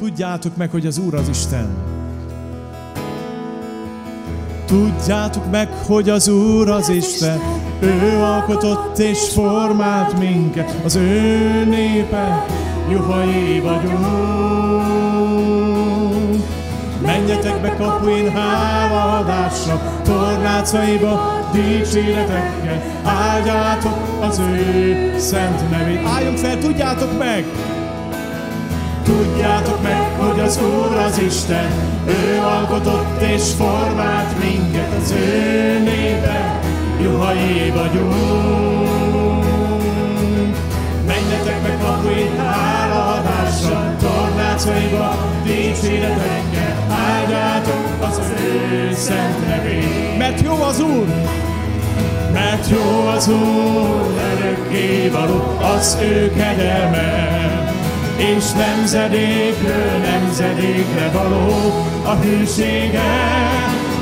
Tudjátok meg, hogy az Úr az Isten. Tudjátok meg, hogy az Úr az Isten. Ő alkotott és formált minket, az ő népe, juhai vagyunk. Menjetek be kapuin hálaadásra, tornácaiba dicséretekkel, áldjátok az ő szent nevét. Álljunk fel, tudjátok meg! Tudjátok meg, hogy az Úr az Isten, ő alkotott és formált minket, az ő népe, juhai vagyunk. Menjetek meg kapuin hálaadásra, tornácaiba dicséretekkel, áldjátok az ő szent nevét. Mert jó az Úr, mert jó az Úr, örökké való az ő kegyelme, és nemzedékről nemzedékre való a hűsége,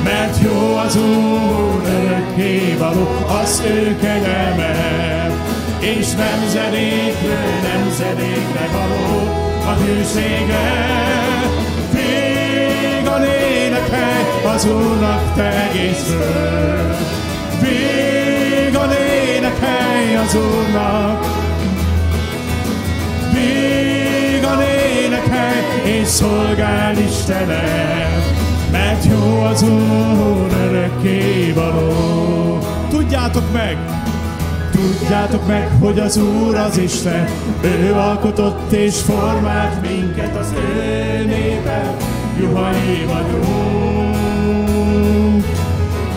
mert jó az Úr, örökké való az ő kegyelme, és nemzedékről nemzedékre való a hűsége. Vígan énekelj az Úrnak te egész föld, vígan énekelj az Úrnak, vígan énekelj és szolgál Istenem, mert jó az Úr örökké való. Tudjátok meg, Tudjátok meg, hogy az Úr az Isten, ő alkotott és formált minket az ő népe, juhai vagyunk.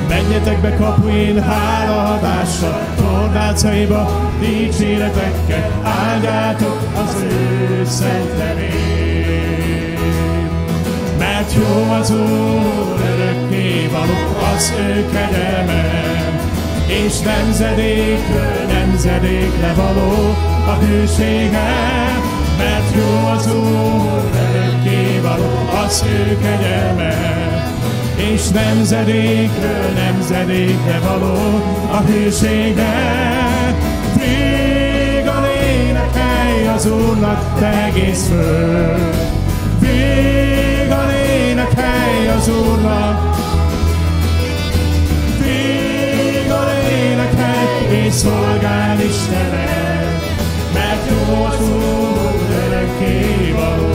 Menjetek be kapuin hálaadásra, tornácaiba dicséretekkel, áldjátok az ő szent nevét. Mert jó az Úr, örökké való az ő kegyelme, és nemzedékről nemzedékre való a hűsége, mert jó az Úr, örökké való az ő kegyelme, és nemzedékről nemzedékre való a hűsége. Az Úrnak te egész vígan énekelj az Úrnak, vígan énekelj és szolgál Istenem, mert jó az Úr örökké való.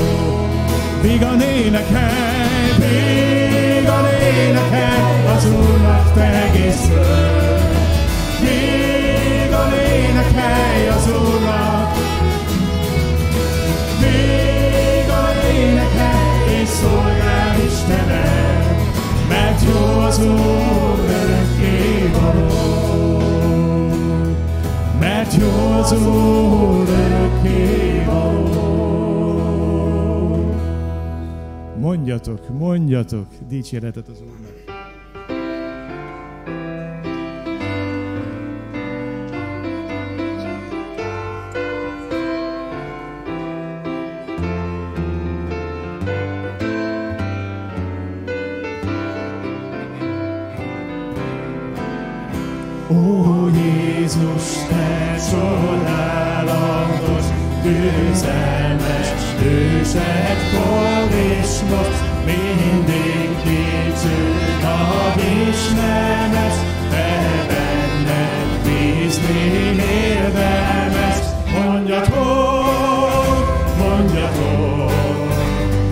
Vígan énekelj, vígan énekelj az Úrnak te egész föld. Vígan énekelj az Úrnak, Úr örökké való. Mert. Mondjatok, mondjatok dicséretet az Úrnak. Ó Jézus, te csodálatos, győzelmes, ősedkor és most mindig dicső, nagy és nemes, te benned bízni érdemes. Mondjatok, mondjatok,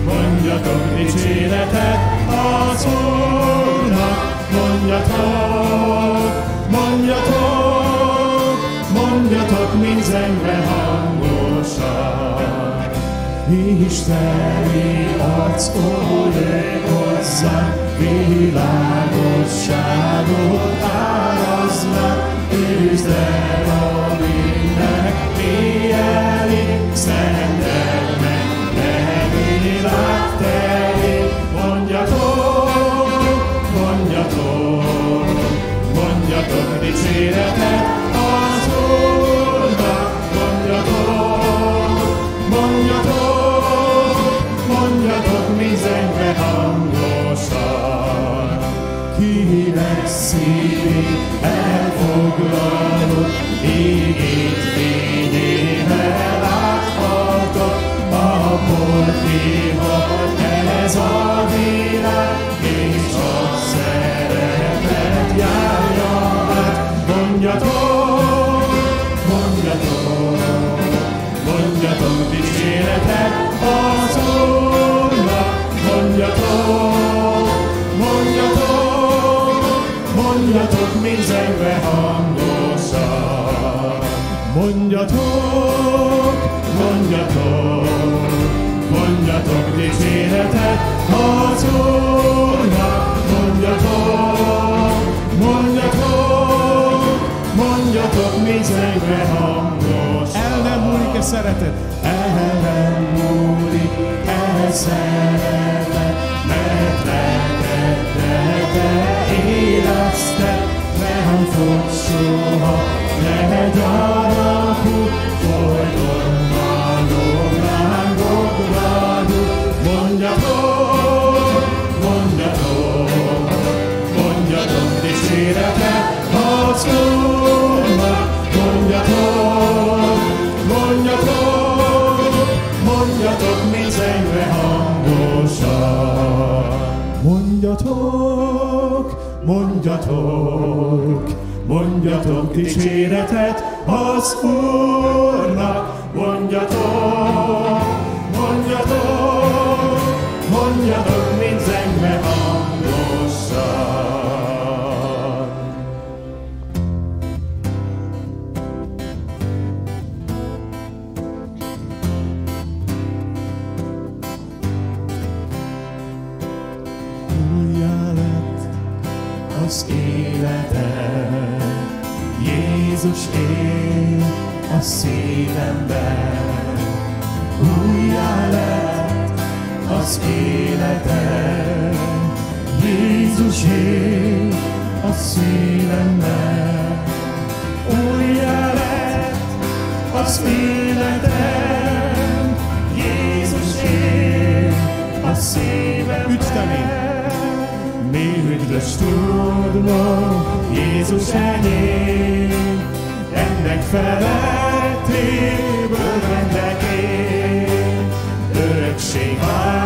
mondjatok dicséretet az Úrnak, mondjatok, zengve hangosan. Isteni arc, ó, jöjj hozzá, világosságot áraznak, üzd el a bűnnek, éjjeli, szenteld meg, világ terén. Mondjatok, mondjatok, mondjatok dicséretet dicséretet az Úrnak, mondjatok, mondjatok, mondjatok mind zengve hangosan. El nem múlik-e szeretet? El nem múlik e szeretet, mert lelked, de te érezted, nem fog soha, ne gyarapú, Mondjatok, mondjatok, dicséretet az Úrnak, mondjatok, az életem, Jézus él a szívemben. Üdvteni! Mi üdvös tudnom, Jézus enyém, ennek felettéből mentek én. Örökség vár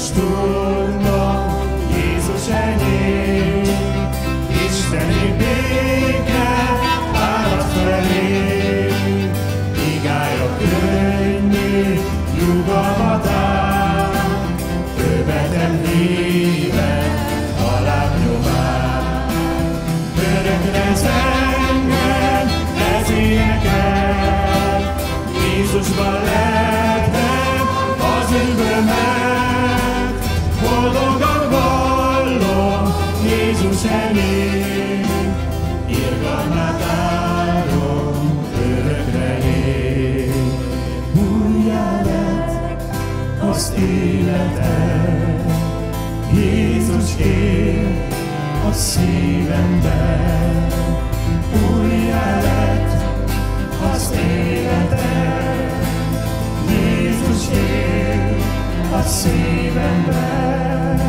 Mi szívemben.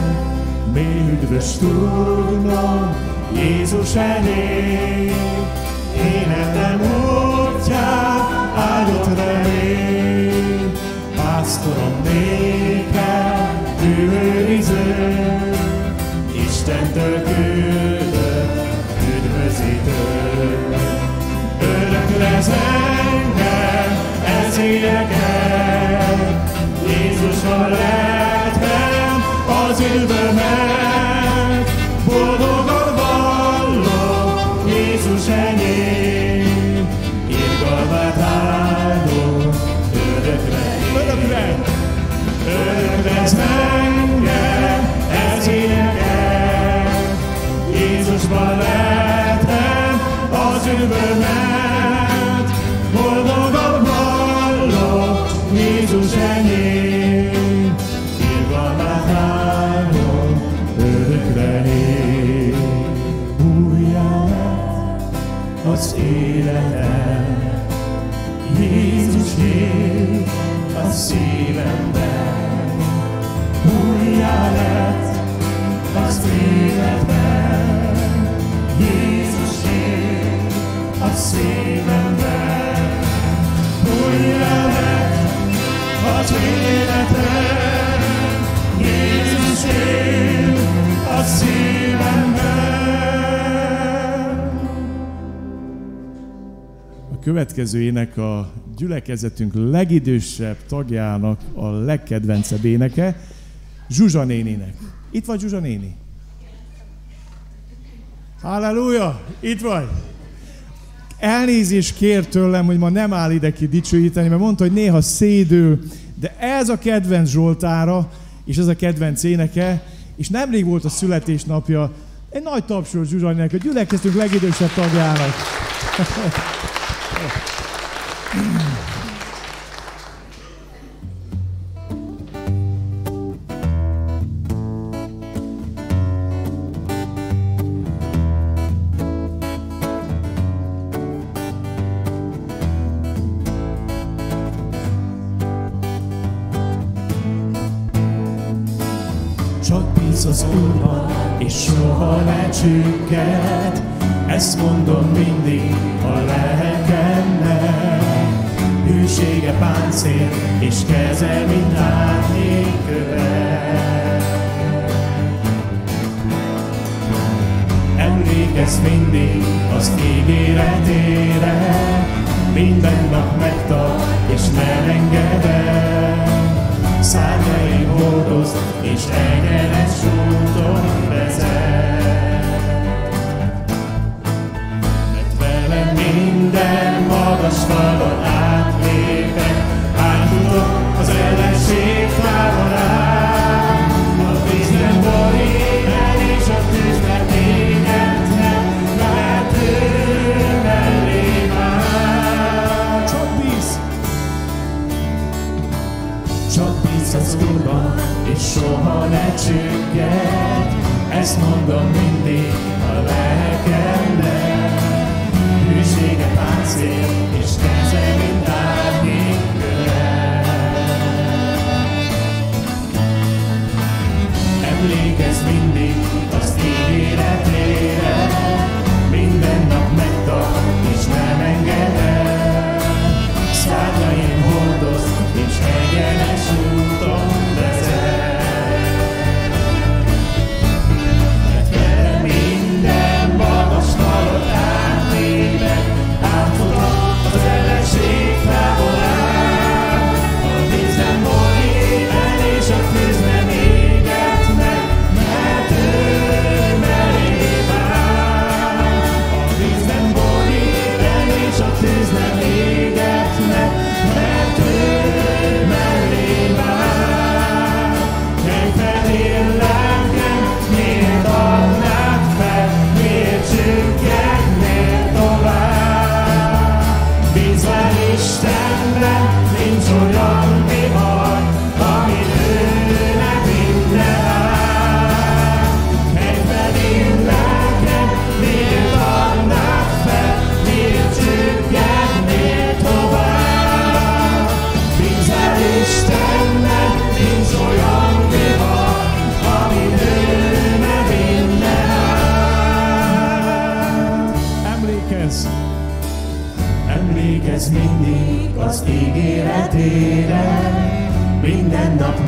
Mi üdvös tudnom, Jézus enyém, életem útján áldott remény, pásztorom nékem, őriző, Istentől küldött üdvözítő. Örök engem, ez ilyeget, Jézusban lehetem az üdvömet, következő ének a gyülekezetünk legidősebb tagjának a legkedvencebb éneke, Zsuzsa néninek. Itt vagy Zsuzsa néni? Halleluja! Itt vagy! Elnézést kér tőlem, hogy ma nem áll ide ki dicsőíteni, mert mondta, hogy néha szédül, de ez a kedvenc Zsoltára, és ez a kedvenc éneke, és nemrég volt a születésnapja egy nagy tapsol Zsuzsanynak, a gyülekeztünk legidősebb tagjának. and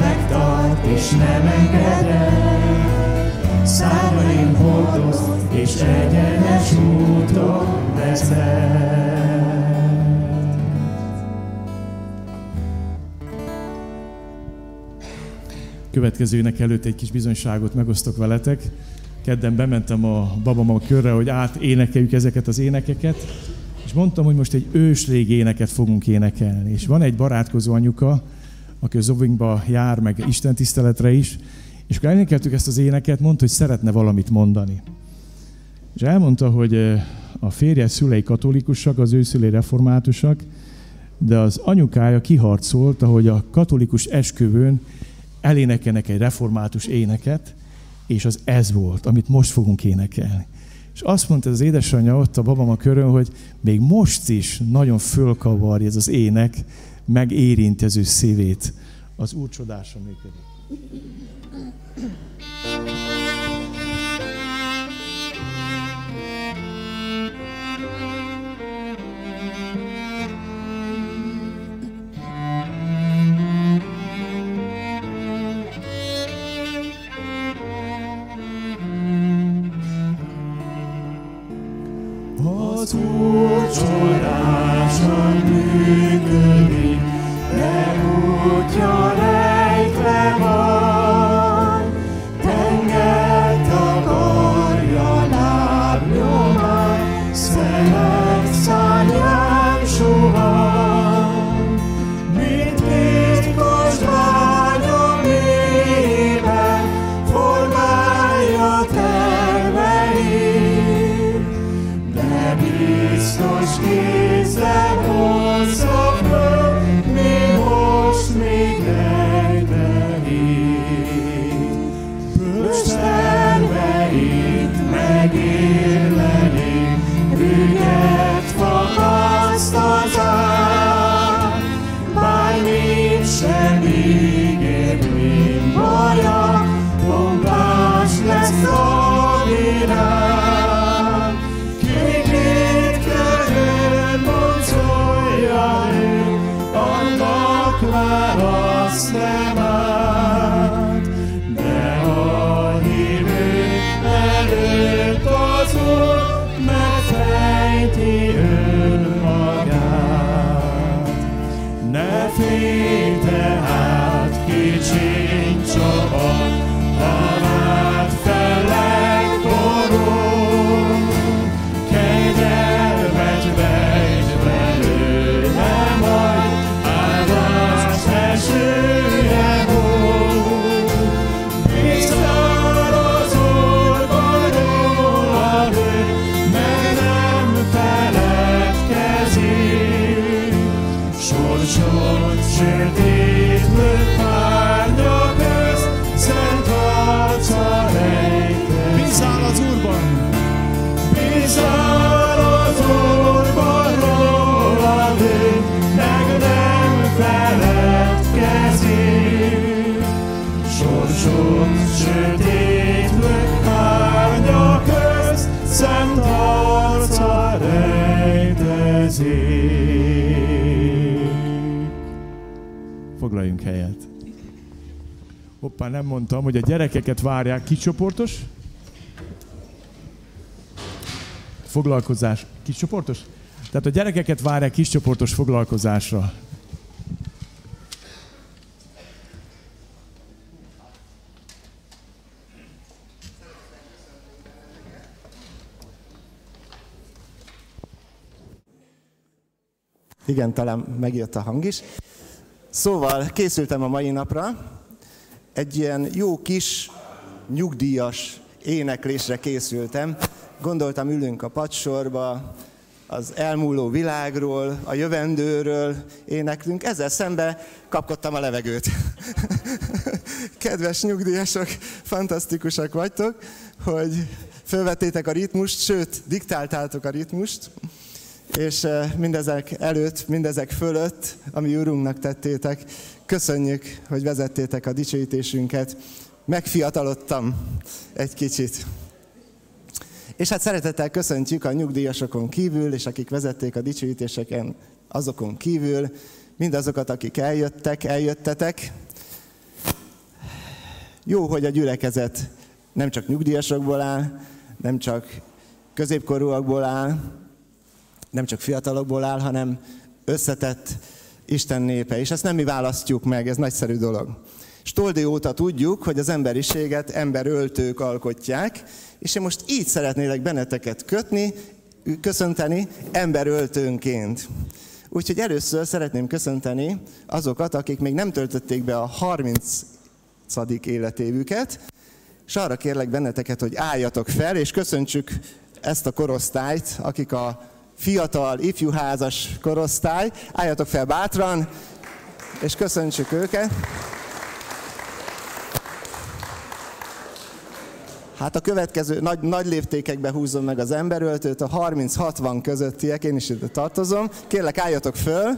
megtart és nem enged el. Számaim hordoz és egyenes úton vezet. következőnek előtt egy kis bizonyságot megosztok veletek. Kedden bementem a babama körre, hogy áténekeljük ezeket az énekeket, és mondtam, hogy most egy őslég éneket fogunk énekelni. És van egy barátkozó anyuka, aki az Ovingba jár, meg Isten tiszteletre is, és akkor elénekeltük ezt az éneket, mondta, hogy szeretne valamit mondani. És elmondta, hogy a férje szülei katolikusak, az ő szülei reformátusak, de az anyukája kiharcolt, hogy a katolikus esküvőn elénekelnek egy református éneket, és az ez volt, amit most fogunk énekelni. És azt mondta az édesanyja ott a babam körön, hogy még most is nagyon fölkavarja ez az ének, megérinti az ő szívét. Az Úr csodása működik. Az Úr csodásan működik, de útja Foglaljunk helyet. Hoppá, nem mondtam, hogy a gyerekeket várják. Kicsoportos? Foglalkozás. Kicsoportos? Tehát a gyerekeket várják kiscsoportos foglalkozásra. Igen, talán megjött a hang is. Szóval készültem a mai napra. Egy ilyen jó kis nyugdíjas éneklésre készültem. Gondoltam, ülünk a padsorba, az elmúló világról, a jövendőről éneklünk. Ezzel szembe kapkodtam a levegőt. Kedves nyugdíjasok, fantasztikusak vagytok, hogy fölvettétek a ritmust, sőt, diktáltátok a ritmust és eh, mindezek előtt, mindezek fölött, ami Urunknak tettétek, köszönjük, hogy vezettétek a dicsőítésünket. Megfiatalodtam egy kicsit. És hát szeretettel köszöntjük a nyugdíjasokon kívül, és akik vezették a dicsőítéseken, azokon kívül, mindazokat, akik eljöttek, eljöttetek. Jó, hogy a gyülekezet nem csak nyugdíjasokból áll, nem csak középkorúakból áll, nem csak fiatalokból áll, hanem összetett Isten népe. És ezt nem mi választjuk meg, ez nagyszerű dolog. Stoldi óta tudjuk, hogy az emberiséget emberöltők alkotják, és én most így szeretnélek benneteket kötni, köszönteni emberöltőnként. Úgyhogy először szeretném köszönteni azokat, akik még nem töltötték be a 30. életévüket, és arra kérlek benneteket, hogy álljatok fel, és köszöntsük ezt a korosztályt, akik a fiatal, ifjúházas korosztály. Álljatok fel bátran, és köszöntsük őket. Hát a következő nagy, nagy léptékekbe húzom meg az emberöltőt, a 30-60 közöttiek, én is ide tartozom. Kérlek, álljatok föl.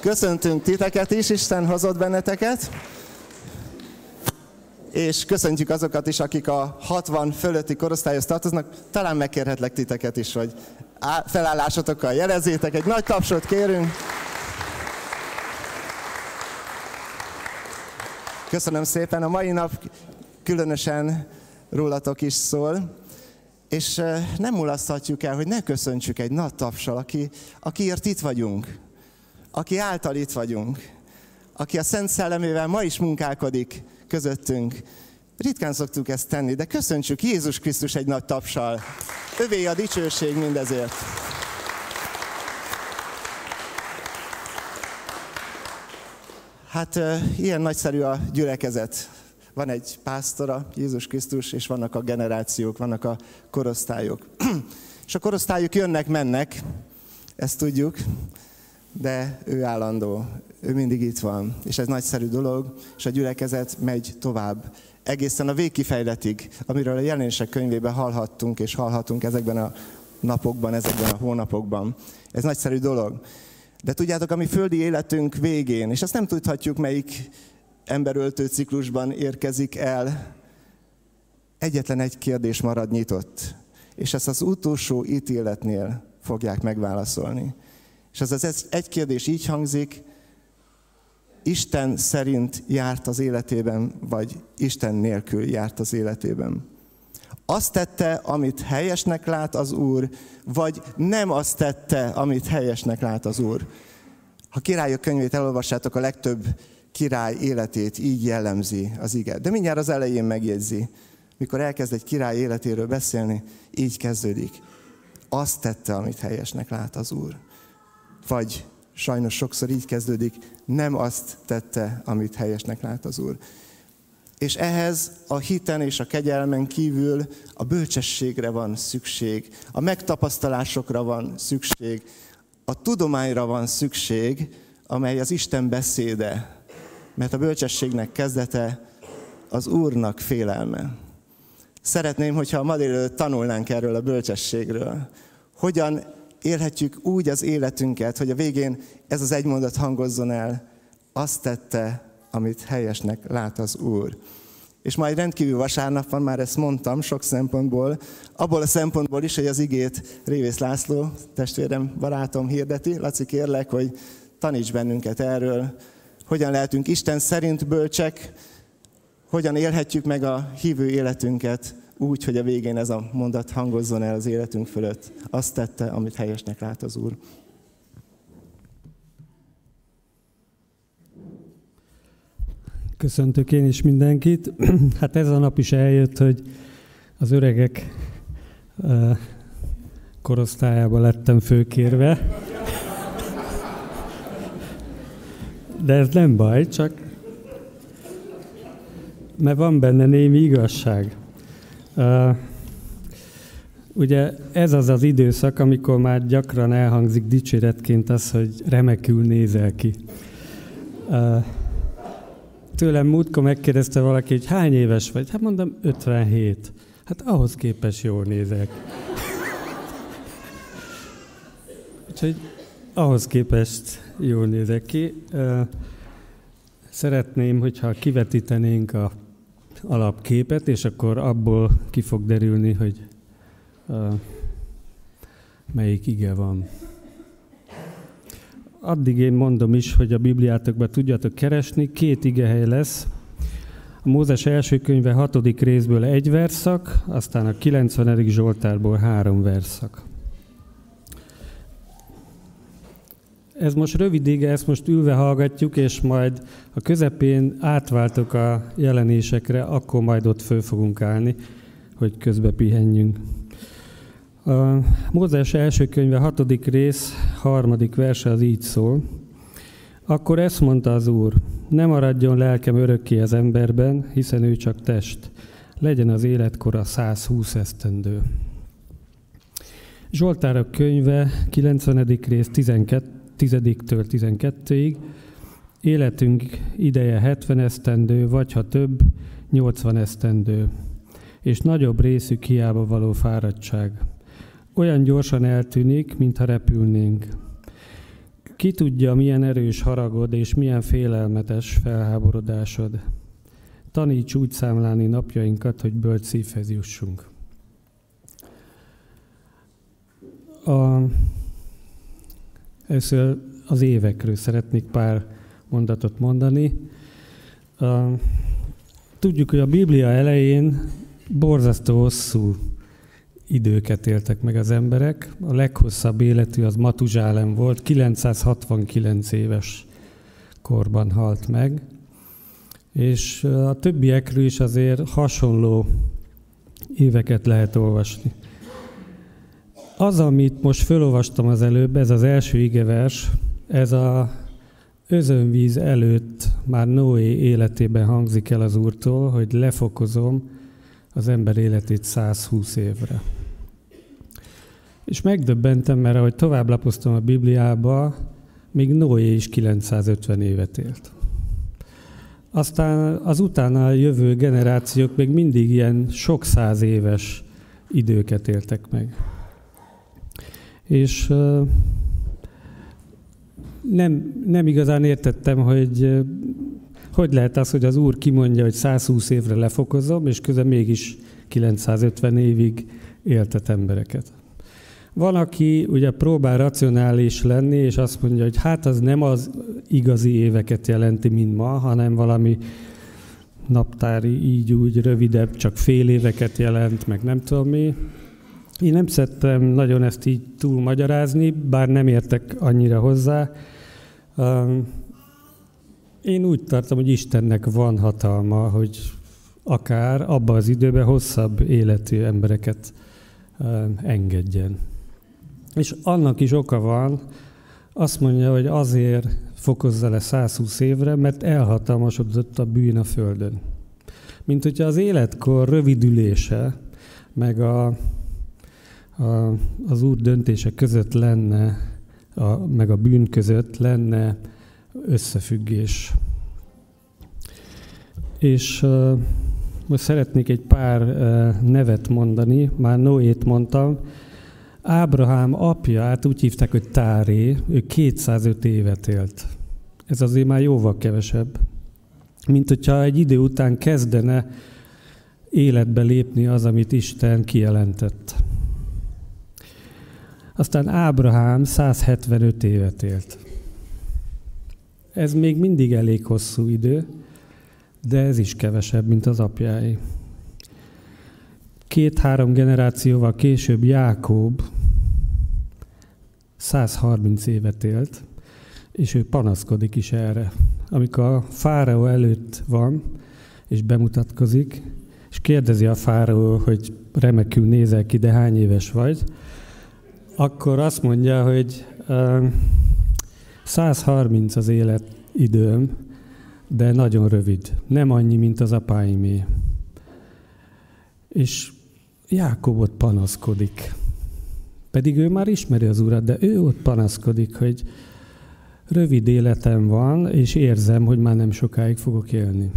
Köszöntünk titeket is, Isten hozott benneteket. És köszöntjük azokat is, akik a 60 fölötti korosztályhoz tartoznak. Talán megkérhetlek titeket is, hogy felállásotokkal jelezzétek. Egy nagy tapsot kérünk. Köszönöm szépen. A mai nap különösen rólatok is szól. És nem mulaszthatjuk el, hogy ne köszöntsük egy nagy tapsal, aki, akiért itt vagyunk, aki által itt vagyunk, aki a Szent Szellemével ma is munkálkodik közöttünk. Ritkán szoktuk ezt tenni, de köszöntsük Jézus Krisztus egy nagy tapsal. Övé a dicsőség mindezért. Hát ilyen nagyszerű a gyülekezet van egy pásztora, Jézus Krisztus, és vannak a generációk, vannak a korosztályok. és a korosztályok jönnek-mennek, ezt tudjuk, de ő állandó, ő mindig itt van, és ez nagyszerű dolog, és a gyülekezet megy tovább. Egészen a végkifejletig, amiről a jelenések könyvében hallhattunk, és hallhatunk ezekben a napokban, ezekben a hónapokban. Ez nagyszerű dolog. De tudjátok, ami földi életünk végén, és ezt nem tudhatjuk, melyik emberöltő ciklusban érkezik el, egyetlen egy kérdés marad nyitott, és ezt az utolsó ítéletnél fogják megválaszolni. És az az egy kérdés így hangzik, Isten szerint járt az életében, vagy Isten nélkül járt az életében. Azt tette, amit helyesnek lát az Úr, vagy nem azt tette, amit helyesnek lát az Úr. Ha királyok könyvét elolvassátok, a legtöbb király életét így jellemzi az ige. De mindjárt az elején megjegyzi, mikor elkezd egy király életéről beszélni, így kezdődik. Azt tette, amit helyesnek lát az Úr. Vagy sajnos sokszor így kezdődik, nem azt tette, amit helyesnek lát az Úr. És ehhez a hiten és a kegyelmen kívül a bölcsességre van szükség, a megtapasztalásokra van szükség, a tudományra van szükség, amely az Isten beszéde, mert a bölcsességnek kezdete az Úrnak félelme. Szeretném, hogyha ma délelőtt tanulnánk erről a bölcsességről. Hogyan élhetjük úgy az életünket, hogy a végén ez az egy mondat hangozzon el, azt tette, amit helyesnek lát az Úr. És majd rendkívül vasárnap van, már ezt mondtam sok szempontból, abból a szempontból is, hogy az igét Révész László, testvérem, barátom hirdeti. Laci, kérlek, hogy taníts bennünket erről, hogyan lehetünk Isten szerint bölcsek, hogyan élhetjük meg a hívő életünket úgy, hogy a végén ez a mondat hangozzon el az életünk fölött. Azt tette, amit helyesnek lát az Úr. Köszöntök én is mindenkit. Hát ez a nap is eljött, hogy az öregek korosztályába lettem főkérve. De ez nem baj, csak mert van benne némi igazság. Ugye ez az az időszak, amikor már gyakran elhangzik dicséretként az, hogy remekül nézel ki. Tőlem múltkor megkérdezte valaki, hogy hány éves vagy? Hát mondom, 57. Hát ahhoz képes jól nézek. Úgyhogy ahhoz képest jól nézek ki. Szeretném, hogyha kivetítenénk a alapképet, és akkor abból ki fog derülni, hogy melyik ige van. Addig én mondom is, hogy a Bibliátokban tudjátok keresni, két igehely lesz. A Mózes első könyve hatodik részből egy verszak, aztán a 90. Zsoltárból három verszak. Ez most rövid ége, ezt most ülve hallgatjuk, és majd a közepén átváltok a jelenésekre, akkor majd ott föl fogunk állni, hogy közbe pihenjünk. A Mózes első könyve hatodik rész, harmadik verse az így szól. Akkor ezt mondta az Úr, ne maradjon lelkem örökké az emberben, hiszen ő csak test. legyen az életkora 120 esztendő. Zsoltárok könyve 90. rész 12, 10-től 12-ig, életünk ideje 70 esztendő, vagy ha több, 80 esztendő, és nagyobb részük hiába való fáradtság. Olyan gyorsan eltűnik, mintha repülnénk. Ki tudja, milyen erős haragod és milyen félelmetes felháborodásod. Taníts úgy számlálni napjainkat, hogy bölcs szívhez jussunk. A, először az évekről szeretnék pár mondatot mondani. Tudjuk, hogy a Biblia elején borzasztó hosszú időket éltek meg az emberek. A leghosszabb életű az Matuzsálem volt, 969 éves korban halt meg. És a többiekről is azért hasonló éveket lehet olvasni. Az, amit most felolvastam az előbb, ez az első igevers, ez a özönvíz előtt már Noé életében hangzik el az Úrtól, hogy lefokozom az ember életét 120 évre. És megdöbbentem, mert ahogy tovább lapoztam a Bibliába, még Noé is 950 évet élt. Aztán az utána jövő generációk még mindig ilyen sok száz éves időket éltek meg. És nem, nem igazán értettem, hogy hogy lehet az, hogy az Úr kimondja, hogy 120 évre lefokozom, és közben mégis 950 évig éltet embereket. Van, aki ugye próbál racionális lenni, és azt mondja, hogy hát az nem az igazi éveket jelenti, mint ma, hanem valami naptári, így úgy rövidebb, csak fél éveket jelent, meg nem tudom mi. Én nem szerettem nagyon ezt így túl magyarázni, bár nem értek annyira hozzá. Én úgy tartom, hogy Istennek van hatalma, hogy akár abban az időben hosszabb életű embereket engedjen. És annak is oka van, azt mondja, hogy azért fokozza le 120 évre, mert elhatalmasodott a bűn a Földön. Mint hogyha az életkor rövidülése, meg a, az Úr döntése között lenne, a, meg a bűn között lenne összefüggés. És uh, most szeretnék egy pár uh, nevet mondani, már Noét mondtam, Ábrahám apját úgy hívták, hogy Táré, ő 205 évet élt. Ez azért már jóval kevesebb. Mint hogyha egy idő után kezdene életbe lépni az, amit Isten kijelentett. Aztán Ábrahám 175 évet élt. Ez még mindig elég hosszú idő, de ez is kevesebb, mint az apjái. Két-három generációval később Jákob 130 évet élt, és ő panaszkodik is erre. Amikor a fáraó előtt van, és bemutatkozik, és kérdezi a fáraó, hogy remekül nézel ki, de hány éves vagy, akkor azt mondja, hogy 130 az életidőm, de nagyon rövid. Nem annyi, mint az apáimé. És Jákobot panaszkodik. Pedig ő már ismeri az Urat, de ő ott panaszkodik, hogy rövid életem van, és érzem, hogy már nem sokáig fogok élni.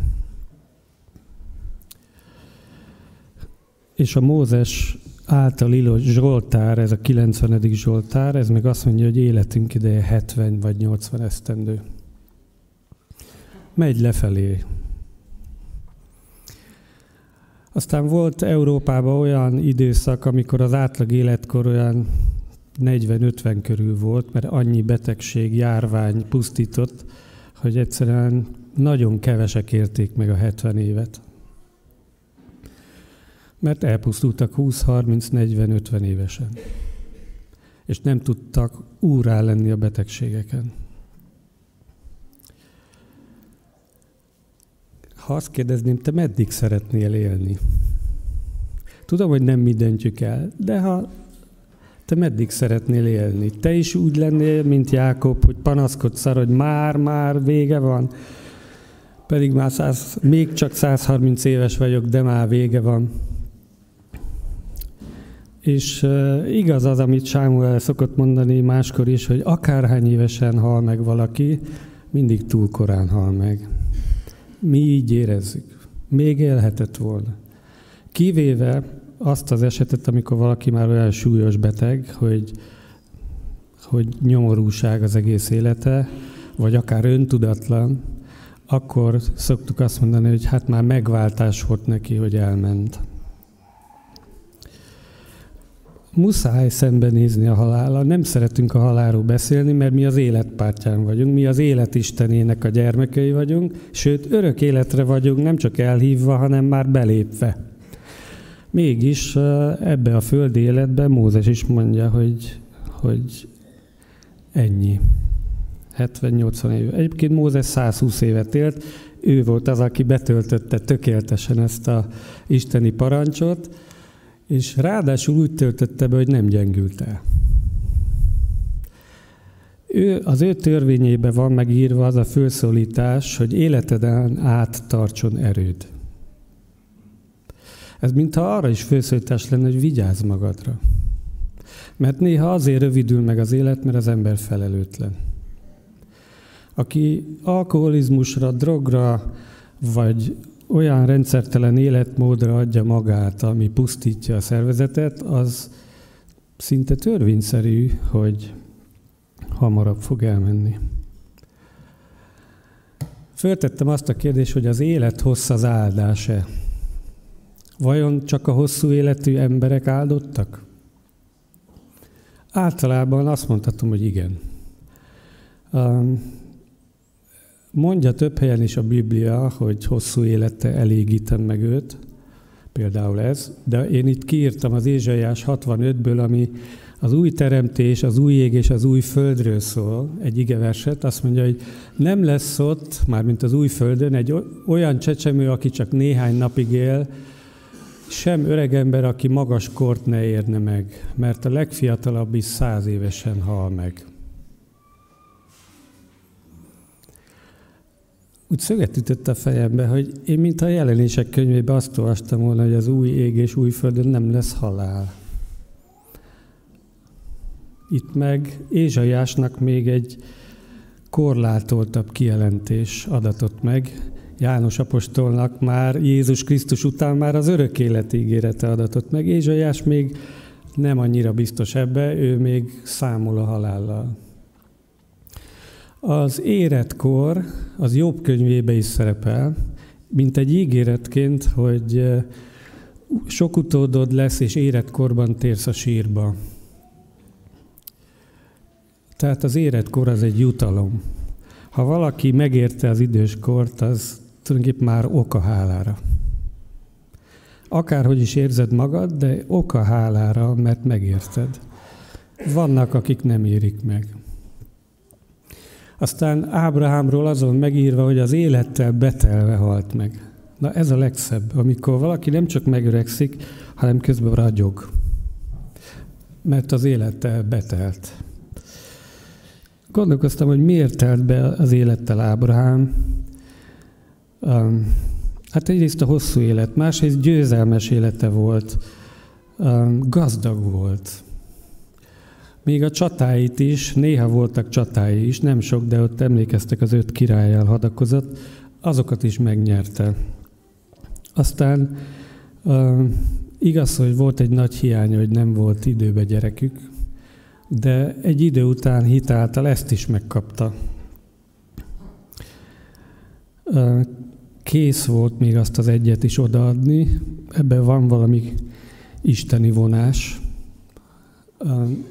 És a Mózes által írott Zsoltár, ez a 90. Zsoltár, ez meg azt mondja, hogy életünk ideje 70 vagy 80 esztendő. Megy lefelé. Aztán volt Európában olyan időszak, amikor az átlag életkor olyan 40-50 körül volt, mert annyi betegség, járvány pusztított, hogy egyszerűen nagyon kevesek érték meg a 70 évet. Mert elpusztultak 20-30-40-50 évesen. És nem tudtak úrá lenni a betegségeken. Ha azt kérdezném, te meddig szeretnél élni? Tudom, hogy nem mi döntjük el, de ha te meddig szeretnél élni? Te is úgy lennél, mint Jákob, hogy panaszkodsz arra, hogy már-már vége van? pedig már 100, még csak 130 éves vagyok, de már vége van. És igaz az, amit Sámuel szokott mondani máskor is, hogy akárhány évesen hal meg valaki, mindig túl korán hal meg. Mi így érezzük. Még élhetett volna. Kivéve azt az esetet, amikor valaki már olyan súlyos beteg, hogy, hogy nyomorúság az egész élete, vagy akár öntudatlan, akkor szoktuk azt mondani, hogy hát már megváltás volt neki, hogy elment. Muszáj szembenézni a halállal. Nem szeretünk a halálról beszélni, mert mi az életpártyán vagyunk, mi az élet istenének a gyermekei vagyunk, sőt, örök életre vagyunk, nem csak elhívva, hanem már belépve. Mégis ebbe a földi életbe Mózes is mondja, hogy, hogy ennyi. 70-80 év. Egyébként Mózes 120 évet élt, ő volt az, aki betöltötte tökéletesen ezt a isteni parancsot, és ráadásul úgy töltötte be, hogy nem gyengült el. Ő, az ő törvényébe van megírva az a fölszólítás, hogy életeden át tartson erőd. Ez mintha arra is főszólítás lenne, hogy vigyázz magadra. Mert néha azért rövidül meg az élet, mert az ember felelőtlen. Aki alkoholizmusra, drogra, vagy olyan rendszertelen életmódra adja magát, ami pusztítja a szervezetet, az szinte törvényszerű, hogy hamarabb fog elmenni. Föltettem azt a kérdést, hogy az élet hossz az áldás-e? Vajon csak a hosszú életű emberek áldottak? Általában azt mondhatom, hogy igen. Mondja több helyen is a Biblia, hogy hosszú élete elégítem meg őt, például ez, de én itt kiírtam az Ézsaiás 65-ből, ami az új teremtés, az új ég és az új földről szól, egy igeverset, azt mondja, hogy nem lesz ott, mármint az új földön, egy olyan csecsemő, aki csak néhány napig él, sem öreg ember, aki magas kort ne érne meg, mert a legfiatalabb is száz évesen hal meg. Úgy szöget ütött a fejembe, hogy én, mint a jelenések könyvében azt olvastam volna, hogy az új ég és új földön nem lesz halál. Itt meg Ézsaiásnak még egy korlátoltabb kijelentés adatot meg. János apostolnak már Jézus Krisztus után már az örök élet ígérete adatot meg. Ézsaiás még nem annyira biztos ebbe, ő még számol a halállal. Az éretkor az Jobb könyvébe is szerepel, mint egy ígéretként, hogy sok utódod lesz, és éretkorban térsz a sírba. Tehát az éretkor az egy jutalom. Ha valaki megérte az időskort, az tulajdonképpen már oka hálára. Akárhogy is érzed magad, de oka hálára, mert megérted. Vannak, akik nem érik meg. Aztán Ábrahámról azon megírva, hogy az élettel betelve halt meg. Na ez a legszebb, amikor valaki nem csak megöregszik, hanem közben ragyog. Mert az élettel betelt. Gondolkoztam, hogy miért telt be az élettel Ábrahám. Um, hát egyrészt a hosszú élet, másrészt győzelmes élete volt, um, gazdag volt. Még a csatáit is, néha voltak csatái is, nem sok, de ott emlékeztek az öt királyjal hadakozott, azokat is megnyerte. Aztán uh, igaz, hogy volt egy nagy hiány, hogy nem volt időbe gyerekük, de egy idő után hitáltal ezt is megkapta. Uh, kész volt még azt az egyet is odaadni, ebben van valami isteni vonás,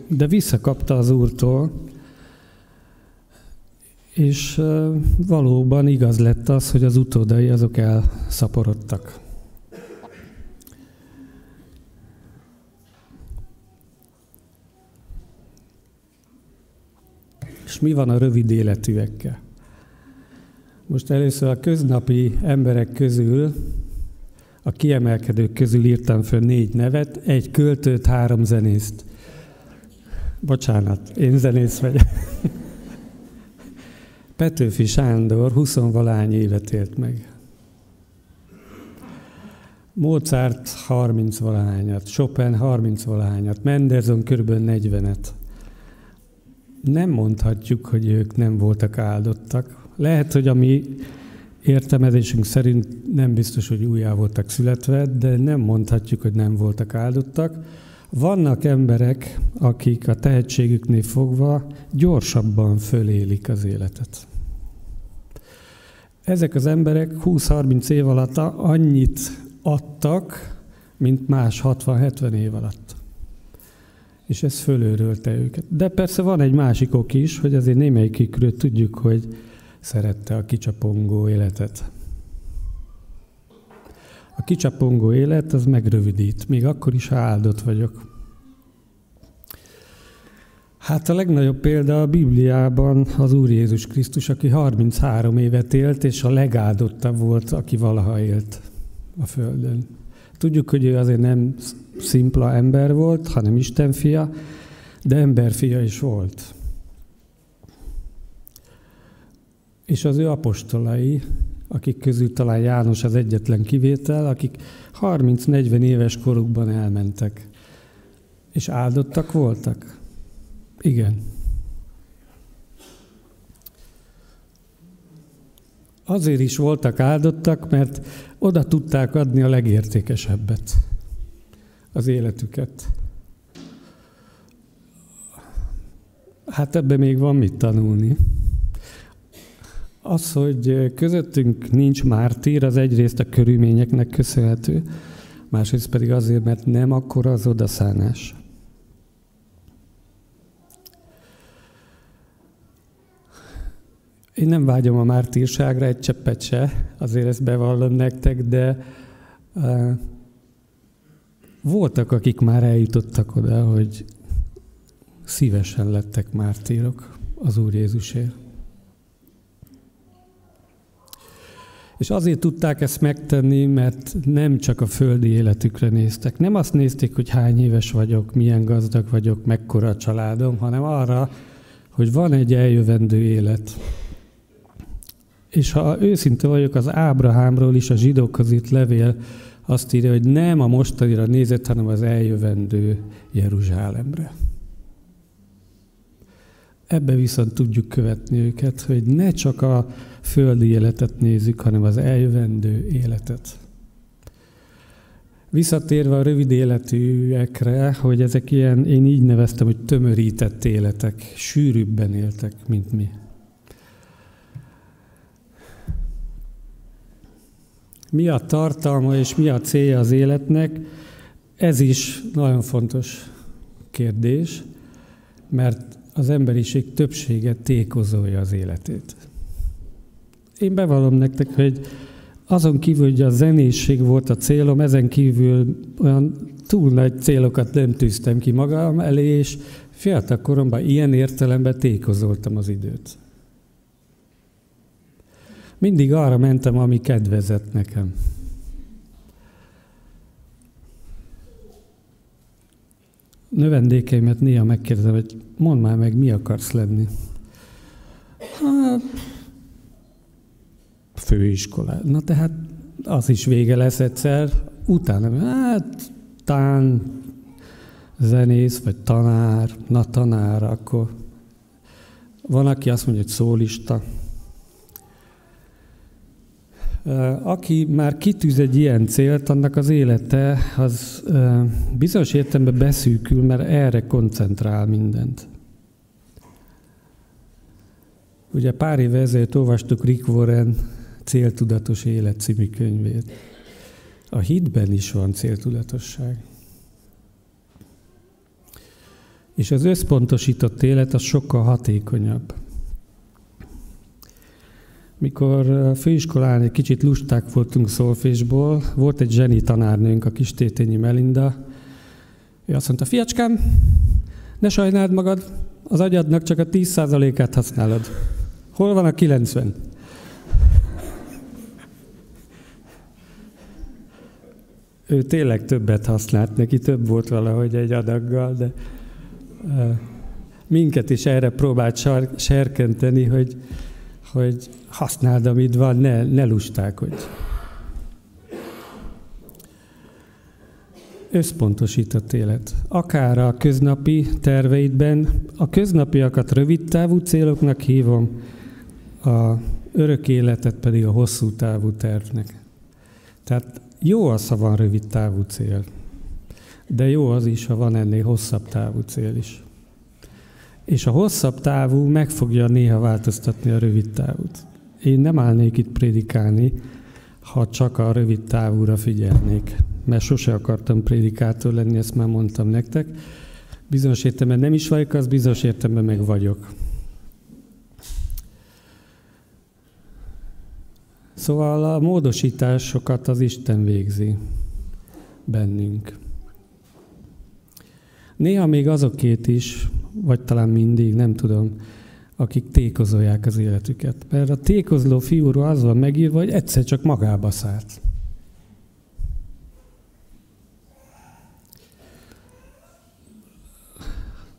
de visszakapta az Úrtól, és valóban igaz lett az, hogy az utódai azok elszaporodtak. És mi van a rövid életűekkel? Most először a köznapi emberek közül, a kiemelkedők közül írtam föl négy nevet, egy költőt, három zenészt. Bocsánat, én zenész vagyok. Petőfi Sándor 20 valány évet élt meg. Mozart 30 valahányat, Chopin 30 valahányat, Mendelssohn kb. 40-et. Nem mondhatjuk, hogy ők nem voltak áldottak. Lehet, hogy a mi értelmezésünk szerint nem biztos, hogy újjá voltak születve, de nem mondhatjuk, hogy nem voltak áldottak. Vannak emberek, akik a tehetségüknél fogva gyorsabban fölélik az életet. Ezek az emberek 20-30 év alatt annyit adtak, mint más 60-70 év alatt. És ez fölőrölte őket. De persze van egy másik ok is, hogy azért némelyikükről tudjuk, hogy szerette a kicsapongó életet. A kicsapongó élet az megrövidít, még akkor is, ha áldott vagyok. Hát a legnagyobb példa a Bibliában az Úr Jézus Krisztus, aki 33 évet élt, és a legáldottabb volt, aki valaha élt a Földön. Tudjuk, hogy ő azért nem szimpla ember volt, hanem Isten fia, de emberfia is volt. És az ő apostolai, akik közül talán János az egyetlen kivétel, akik 30-40 éves korukban elmentek. És áldottak voltak? Igen. Azért is voltak áldottak, mert oda tudták adni a legértékesebbet, az életüket. Hát ebbe még van mit tanulni. Az, hogy közöttünk nincs mártír, az egyrészt a körülményeknek köszönhető, másrészt pedig azért, mert nem akkora az odaszánás. Én nem vágyom a mártírságra egy cseppet se, azért ezt bevallom nektek, de uh, voltak, akik már eljutottak oda, hogy szívesen lettek mártírok az Úr Jézusért. És azért tudták ezt megtenni, mert nem csak a földi életükre néztek. Nem azt nézték, hogy hány éves vagyok, milyen gazdag vagyok, mekkora a családom, hanem arra, hogy van egy eljövendő élet. És ha őszinte vagyok, az Ábrahámról is a zsidókhoz itt levél azt írja, hogy nem a mostanira nézett, hanem az eljövendő Jeruzsálemre. Ebbe viszont tudjuk követni őket, hogy ne csak a földi életet nézzük, hanem az eljövendő életet. Visszatérve a rövid életűekre, hogy ezek ilyen, én így neveztem, hogy tömörített életek, sűrűbben éltek, mint mi. Mi a tartalma és mi a célja az életnek, ez is nagyon fontos kérdés, mert az emberiség többsége tékozolja az életét. Én bevallom nektek, hogy azon kívül, hogy a zenészség volt a célom, ezen kívül olyan túl nagy célokat nem tűztem ki magam elé, és fiatal koromban ilyen értelemben tékozoltam az időt. Mindig arra mentem, ami kedvezett nekem. Növendékeimet néha megkérdezem, hogy mondd már meg, mi akarsz lenni. Hát, főiskolá. Na tehát az is vége lesz egyszer, utána, hát tán, zenész, vagy tanár, na tanár, akkor van, aki azt mondja, hogy szólista. Aki már kitűz egy ilyen célt, annak az élete az bizonyos értelemben beszűkül, mert erre koncentrál mindent. Ugye pár éve ezelőtt olvastuk Rick Warren Céltudatos Élet című könyvét. A hitben is van céltudatosság. És az összpontosított élet az sokkal hatékonyabb. Mikor főiskolán egy kicsit lusták voltunk szolfésból, volt egy zseni tanárnőnk, a kis Tétényi Melinda. Ő azt mondta, fiacskám, ne sajnáld magad, az agyadnak csak a 10%-át használod. Hol van a 90? Ő tényleg többet használt, neki több volt valahogy egy adaggal, de minket is erre próbált serkenteni, hogy hogy használd, amit van, ne, ne hogy Összpontosított élet. Akár a köznapi terveidben, a köznapiakat rövid távú céloknak hívom, a örök életet pedig a hosszú távú tervnek. Tehát jó az, ha van rövid távú cél, de jó az is, ha van ennél hosszabb távú cél is. És a hosszabb távú meg fogja néha változtatni a rövid távút. Én nem állnék itt prédikálni, ha csak a rövid távúra figyelnék, mert sose akartam prédikátor lenni, ezt már mondtam nektek. Bizonyos értelemben nem is vagyok, az bizonyos értelemben meg vagyok. Szóval a módosításokat az Isten végzi bennünk. Néha még azokét is, vagy talán mindig, nem tudom, akik tékozolják az életüket. Mert a tékozló fiúról az van megírva, hogy egyszer csak magába szállt.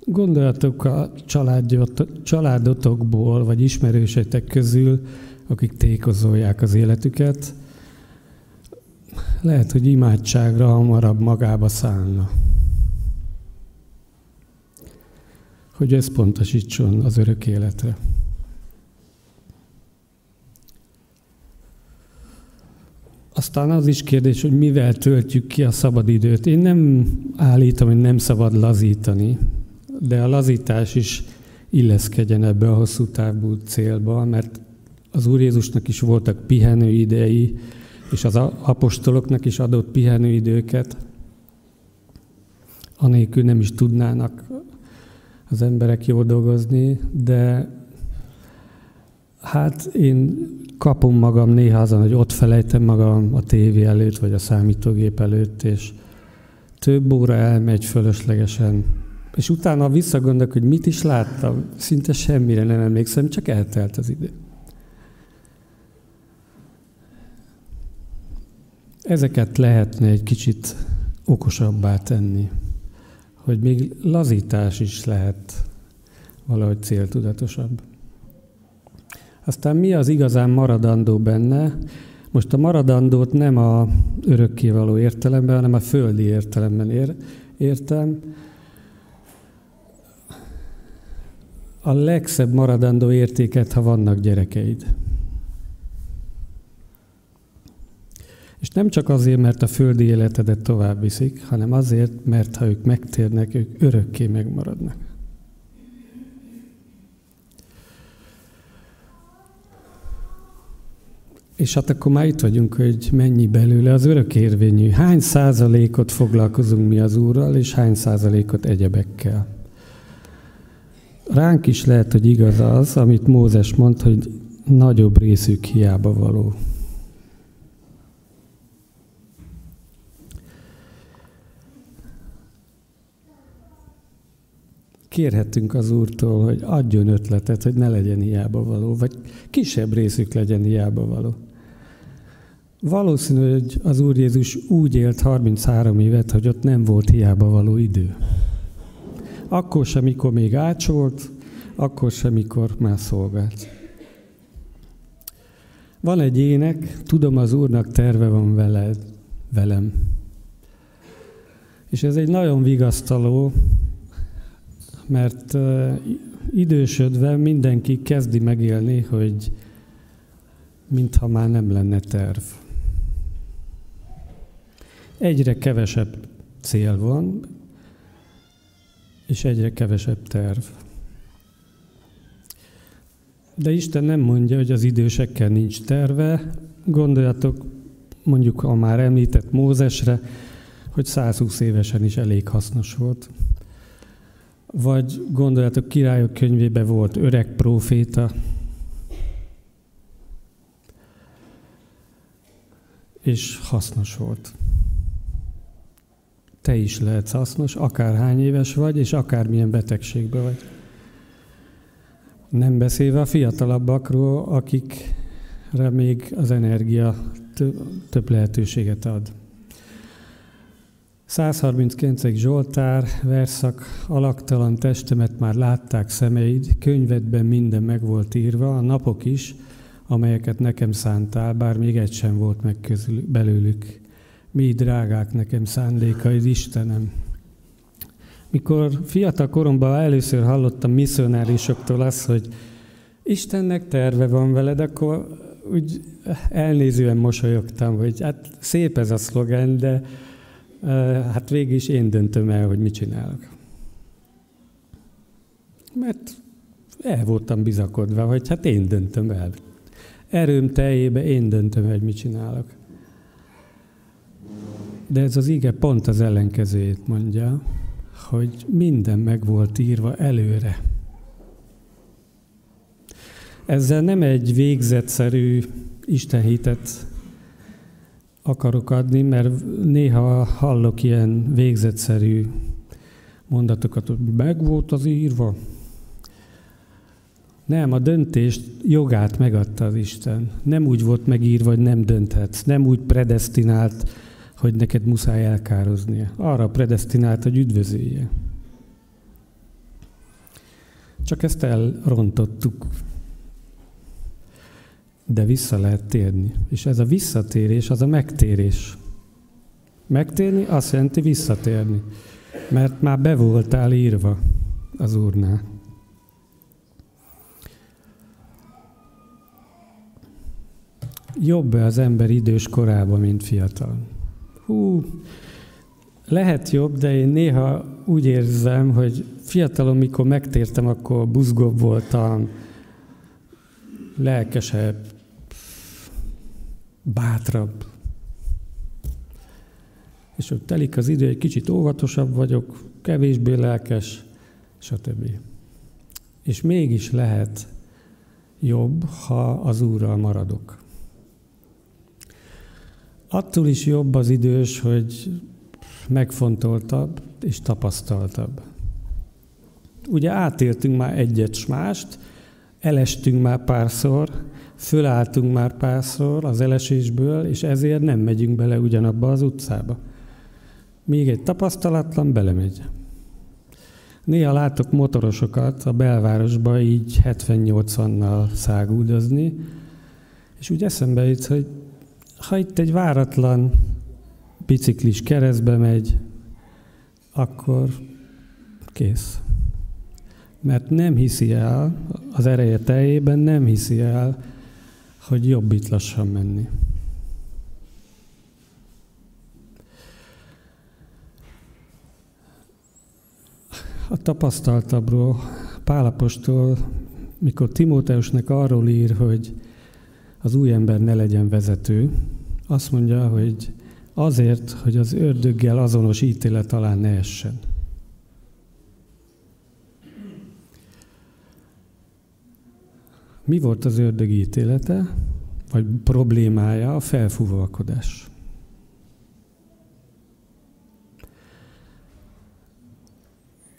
Gondoljatok a családotokból, vagy ismerőseitek közül, akik tékozolják az életüket, lehet, hogy imádságra hamarabb magába szállna. Hogy összpontosítson az örök életre. Aztán az is kérdés, hogy mivel töltjük ki a szabadidőt. Én nem állítom, hogy nem szabad lazítani, de a lazítás is illeszkedjen ebbe a hosszú távú célba, mert az Úr Jézusnak is voltak pihenőidei, és az apostoloknak is adott pihenőidőket, anélkül nem is tudnának az emberek jól dolgozni, de hát én kapom magam néha azon, hogy ott felejtem magam a tévé előtt, vagy a számítógép előtt, és több óra elmegy fölöslegesen. És utána visszagondolok, hogy mit is láttam, szinte semmire nem emlékszem, csak eltelt az idő. Ezeket lehetne egy kicsit okosabbá tenni, hogy még lazítás is lehet valahogy céltudatosabb. Aztán mi az igazán maradandó benne? Most a maradandót nem a örökkévaló értelemben, hanem a földi értelemben ér, értem. A legszebb maradandó értéket, ha vannak gyerekeid. És nem csak azért, mert a földi életedet tovább viszik, hanem azért, mert ha ők megtérnek, ők örökké megmaradnak. És hát akkor már itt vagyunk, hogy mennyi belőle az örökérvényű. Hány százalékot foglalkozunk mi az Úrral, és hány százalékot egyebekkel. Ránk is lehet, hogy igaz az, amit Mózes mond, hogy nagyobb részük hiába való. Kérhetünk az Úrtól, hogy adjon ötletet, hogy ne legyen hiába való, vagy kisebb részük legyen hiába való. Valószínű, hogy az Úr Jézus úgy élt 33 évet, hogy ott nem volt hiába való idő. Akkor sem, mikor még ácsolt, akkor sem, mikor már szolgált. Van egy ének, tudom az Úrnak terve van veled, velem. És ez egy nagyon vigasztaló, mert idősödve mindenki kezdi megélni, hogy mintha már nem lenne terv. Egyre kevesebb cél van, és egyre kevesebb terv. De Isten nem mondja, hogy az idősekkel nincs terve. Gondoljatok mondjuk a már említett Mózesre, hogy 120 évesen is elég hasznos volt. Vagy gondoljatok, királyok könyvébe volt öreg próféta, és hasznos volt. Te is lehetsz hasznos, akárhány éves vagy, és akármilyen betegségben vagy. Nem beszélve a fiatalabbakról, akikre még az energia több lehetőséget ad. 139. Zsoltár, verszak, alaktalan testemet már látták szemeid, könyvedben minden meg volt írva, a napok is, amelyeket nekem szántál, bár még egy sem volt meg közül, belőlük. Mi drágák nekem szándékaid, Istenem. Mikor fiatal koromban először hallottam misszionárisoktól azt, hogy Istennek terve van veled, akkor úgy elnézően mosolyogtam, hogy hát szép ez a szlogen, de hát végig is én döntöm el, hogy mit csinálok. Mert el voltam bizakodva, hogy hát én döntöm el. Erőm teljébe én döntöm el, hogy mit csinálok. De ez az ige pont az ellenkezőjét mondja, hogy minden meg volt írva előre. Ezzel nem egy végzetszerű istenhitet akarok adni, mert néha hallok ilyen végzetszerű mondatokat, hogy meg volt az írva. Nem, a döntést, jogát megadta az Isten. Nem úgy volt megírva, hogy nem dönthetsz. Nem úgy predestinált, hogy neked muszáj elkároznia. Arra predestinált, hogy üdvözölje. Csak ezt elrontottuk de vissza lehet térni. És ez a visszatérés, az a megtérés. Megtérni azt jelenti visszatérni, mert már be voltál írva az Úrnál. Jobb-e az ember idős korában, mint fiatal? Hú, lehet jobb, de én néha úgy érzem, hogy fiatalon, mikor megtértem, akkor buzgóbb voltam, lelkesebb, bátrabb. És hogy telik az idő, egy kicsit óvatosabb vagyok, kevésbé lelkes, stb. És mégis lehet jobb, ha az Úrral maradok. Attól is jobb az idős, hogy megfontoltabb és tapasztaltabb. Ugye átéltünk már egyet mást, elestünk már párszor, fölálltunk már párszor az elesésből, és ezért nem megyünk bele ugyanabba az utcába. Még egy tapasztalatlan belemegy. Néha látok motorosokat a belvárosba így 70-80-nal szágúdozni, és úgy eszembe jut, hogy ha itt egy váratlan biciklis keresztbe megy, akkor kész. Mert nem hiszi el, az ereje teljében nem hiszi el, hogy jobb itt lassan menni. A tapasztaltabbról Pálapostól, mikor Timóteusnak arról ír, hogy az új ember ne legyen vezető, azt mondja, hogy azért, hogy az ördöggel azonos ítélet alá ne essen. Mi volt az ördög ítélete, vagy problémája? A felfúvalkodás.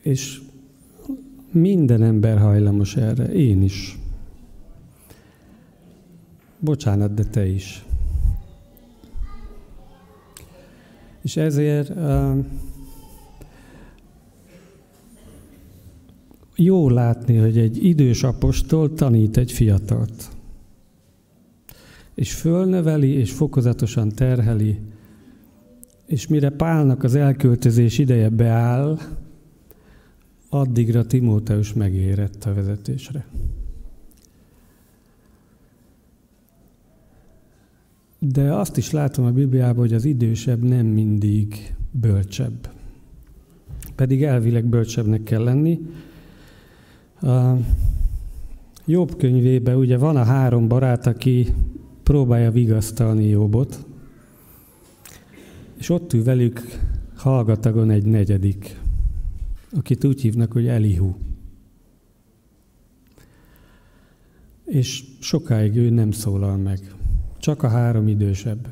És minden ember hajlamos erre, én is. Bocsánat, de te is. És ezért uh, jó látni, hogy egy idős apostol tanít egy fiatalt. És fölneveli, és fokozatosan terheli, és mire Pálnak az elköltözés ideje beáll, addigra Timóteus megérett a vezetésre. De azt is látom a Bibliában, hogy az idősebb nem mindig bölcsebb. Pedig elvileg bölcsebbnek kell lenni, a Jobb könyvében ugye van a három barát, aki próbálja vigasztalni Jobbot, és ott ül velük hallgatagon egy negyedik, akit úgy hívnak, hogy Elihu. És sokáig ő nem szólal meg. Csak a három idősebb.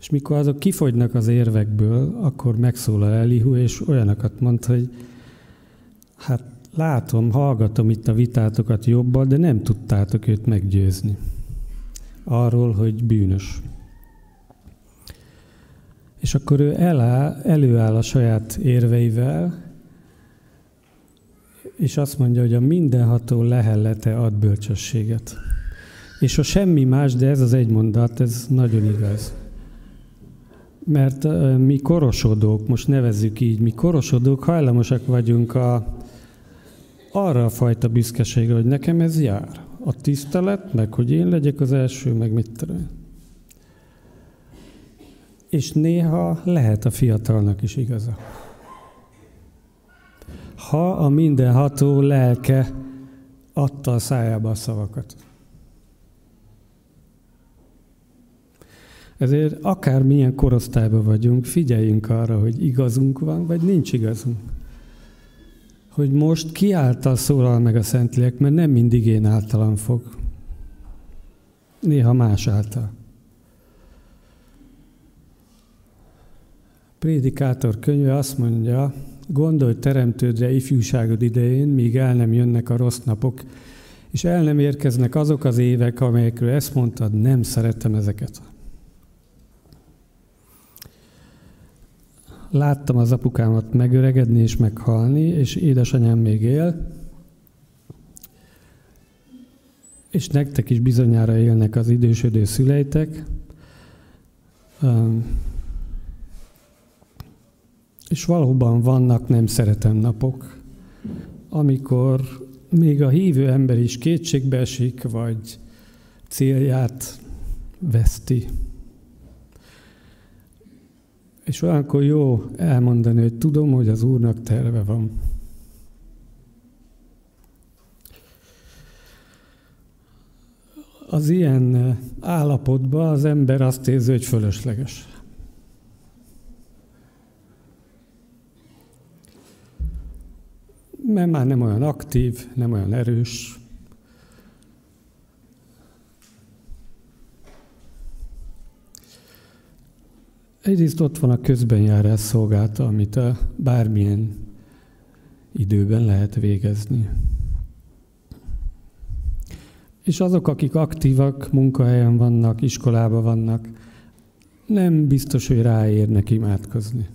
És mikor azok kifogynak az érvekből, akkor megszólal Elihu, és olyanokat mond, hogy hát látom, hallgatom itt a vitátokat jobban, de nem tudtátok őt meggyőzni arról, hogy bűnös. És akkor ő eláll, előáll a saját érveivel, és azt mondja, hogy a mindenható lehellete ad bölcsességet. És a semmi más, de ez az egy mondat, ez nagyon igaz. Mert mi korosodók, most nevezzük így, mi korosodók hajlamosak vagyunk a, arra a fajta büszkeségre, hogy nekem ez jár. A tisztelet, meg hogy én legyek az első, meg mit tudom. És néha lehet a fiatalnak is igaza. Ha a mindenható lelke adta a szájába a szavakat. Ezért akár milyen korosztályban vagyunk, figyeljünk arra, hogy igazunk van, vagy nincs igazunk. Hogy most ki által szólal meg a Szentlélek, mert nem mindig én általam fog. Néha más által. Prédikátor könyve azt mondja, gondolj teremtődre ifjúságod idején, míg el nem jönnek a rossz napok, és el nem érkeznek azok az évek, amelyekről ezt mondtad, nem szeretem ezeket. Láttam az apukámat megöregedni és meghalni, és édesanyám még él, és nektek is bizonyára élnek az idősödő szüleitek. És valóban vannak nem szeretem napok, amikor még a hívő ember is kétségbe esik, vagy célját veszti. És olyankor jó elmondani, hogy tudom, hogy az Úrnak terve van. Az ilyen állapotban az ember azt érzi, hogy fölösleges. Mert már nem olyan aktív, nem olyan erős, Egyrészt ott van a közbenjárás szolgálta, amit a bármilyen időben lehet végezni. És azok, akik aktívak, munkahelyen vannak, iskolában vannak, nem biztos, hogy ráérnek imádkozni.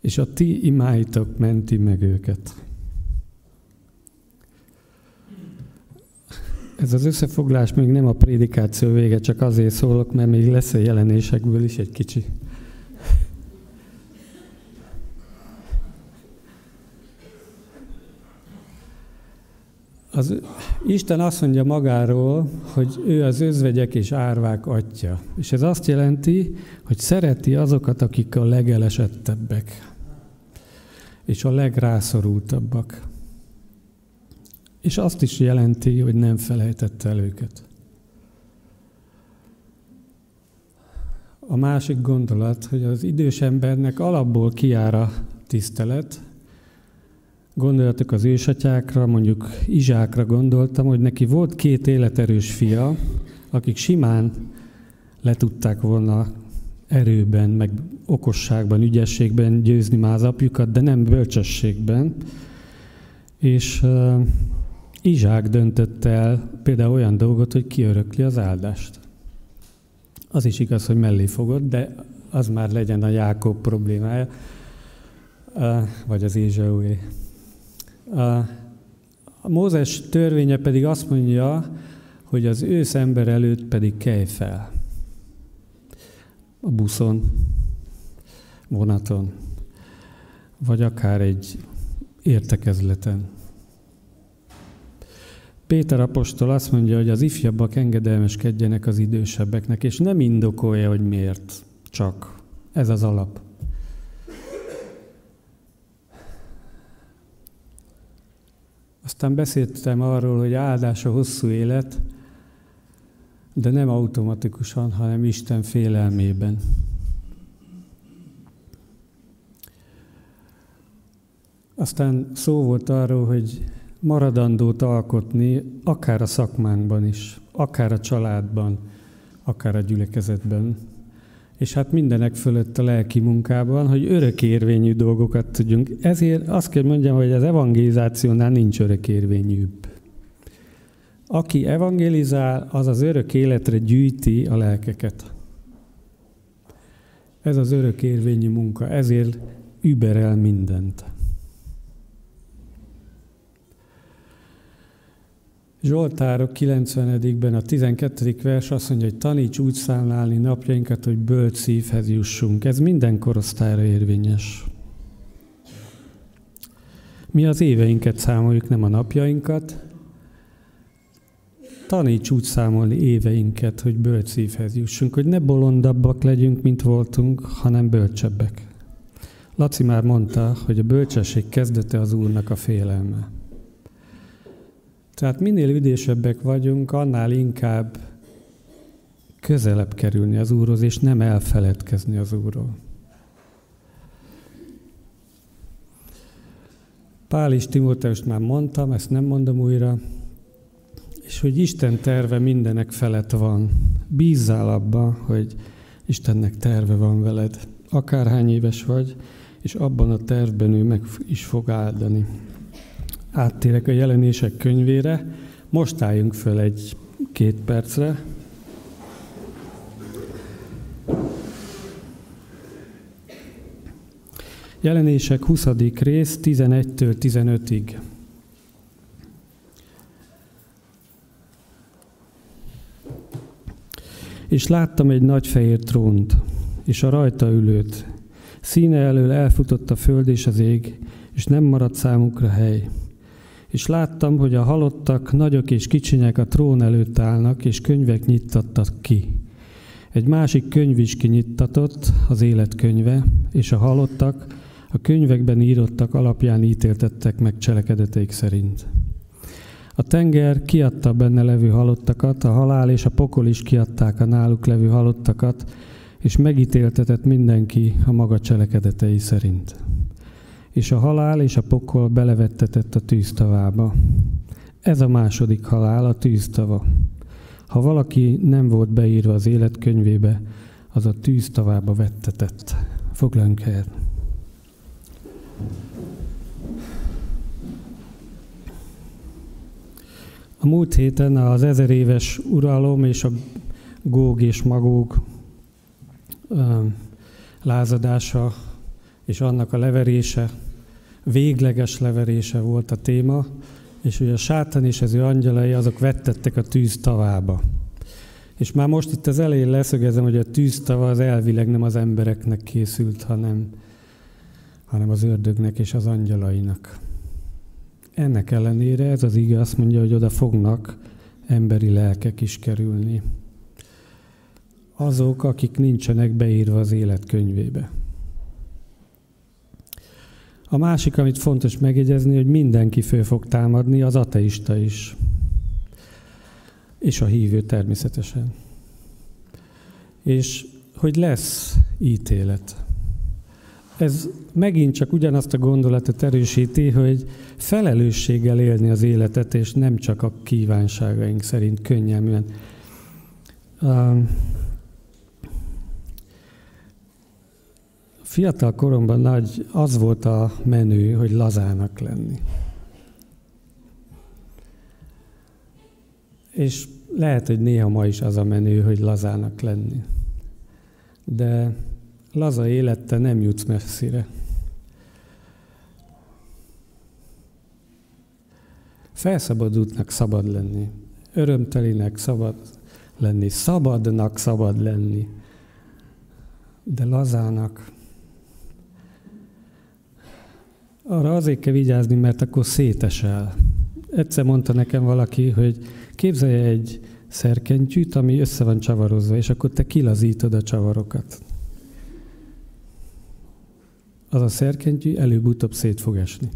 És a ti imáitok menti meg őket. Ez az összefoglás még nem a prédikáció vége, csak azért szólok, mert még lesz a jelenésekből is egy kicsi. Az, Isten azt mondja magáról, hogy ő az özvegyek és árvák atya. És ez azt jelenti, hogy szereti azokat, akik a legelesettebbek, és a legrászorultabbak és azt is jelenti, hogy nem felejtette el őket. A másik gondolat, hogy az idős embernek alapból kiár a tisztelet. Gondolatok az ősatyákra, mondjuk Izsákra gondoltam, hogy neki volt két életerős fia, akik simán le tudták volna erőben, meg okosságban, ügyességben győzni már az apjukat, de nem bölcsességben. És Izsák döntött el például olyan dolgot, hogy kiörökli az áldást. Az is igaz, hogy mellé fogott, de az már legyen a Jákob problémája, vagy az Ézsaué. A Mózes törvénye pedig azt mondja, hogy az ősz ember előtt pedig kelj fel. A buszon, vonaton, vagy akár egy értekezleten. Péter apostol azt mondja, hogy az ifjabbak engedelmeskedjenek az idősebbeknek, és nem indokolja, hogy miért, csak ez az alap. Aztán beszéltem arról, hogy áldás a hosszú élet, de nem automatikusan, hanem Isten félelmében. Aztán szó volt arról, hogy maradandót alkotni, akár a szakmánkban is, akár a családban, akár a gyülekezetben. És hát mindenek fölött a lelki munkában, hogy örökérvényű dolgokat tudjunk. Ezért azt kell mondjam, hogy az evangelizációnál nincs örökérvényűbb. Aki evangelizál, az az örök életre gyűjti a lelkeket. Ez az örök érvényű munka, ezért überel mindent. Zsoltárok 90-ben a 12. vers azt mondja, hogy taníts úgy számlálni napjainkat, hogy bölcs szívhez jussunk. Ez minden korosztályra érvényes. Mi az éveinket számoljuk, nem a napjainkat. Taníts úgy számolni éveinket, hogy bölcs szívhez jussunk, hogy ne bolondabbak legyünk, mint voltunk, hanem bölcsebbek. Laci már mondta, hogy a bölcsesség kezdete az Úrnak a félelme. Tehát minél üdésebbek vagyunk, annál inkább közelebb kerülni az Úrhoz, és nem elfeledkezni az Úrról. Pál is Timóteust már mondtam, ezt nem mondom újra, és hogy Isten terve mindenek felett van. Bízzál abba, hogy Istennek terve van veled. Akárhány éves vagy, és abban a tervben ő meg is fog áldani áttérek a jelenések könyvére. Most álljunk föl egy-két percre. Jelenések 20. rész 11-től 15-ig. És láttam egy nagy fehér trónt, és a rajta ülőt. Színe elől elfutott a föld és az ég, és nem maradt számukra hely és láttam, hogy a halottak, nagyok és kicsinyek a trón előtt állnak, és könyvek nyittattak ki. Egy másik könyv is kinyittatott, az életkönyve, és a halottak a könyvekben írottak alapján ítéltettek meg cselekedeteik szerint. A tenger kiadta benne levő halottakat, a halál és a pokol is kiadták a náluk levő halottakat, és megítéltetett mindenki a maga cselekedetei szerint és a halál és a pokol belevettetett a tűztavába. Ez a második halál, a tűztava. Ha valaki nem volt beírva az életkönyvébe, az a tűztavába vettetett. Foglaljunk helyet. A múlt héten az ezer éves uralom és a góg és magóg lázadása és annak a leverése végleges leverése volt a téma, és hogy a sátán és az ő angyalai azok vettettek a tűz tavába. És már most itt az elején leszögezem, hogy a tűztava az elvileg nem az embereknek készült, hanem, hanem az ördögnek és az angyalainak. Ennek ellenére ez az ige azt mondja, hogy oda fognak emberi lelkek is kerülni. Azok, akik nincsenek beírva az életkönyvébe. A másik, amit fontos megjegyezni, hogy mindenki föl fog támadni, az ateista is. És a hívő természetesen. És hogy lesz ítélet. Ez megint csak ugyanazt a gondolatot erősíti, hogy felelősséggel élni az életet, és nem csak a kívánságaink szerint könnyelműen. Fiatal koromban nagy, az volt a menő, hogy lazának lenni. És lehet, hogy néha ma is az a menő, hogy lazának lenni. De laza élette nem jutsz messzire. Felszabadultnak szabad lenni. Örömtelinek szabad lenni. Szabadnak szabad lenni. De lazának arra azért kell vigyázni, mert akkor szétesel. Egyszer mondta nekem valaki, hogy képzelje egy szerkentyűt, ami össze van csavarozva, és akkor te kilazítod a csavarokat. Az a szerkentyű előbb-utóbb szét fog esni.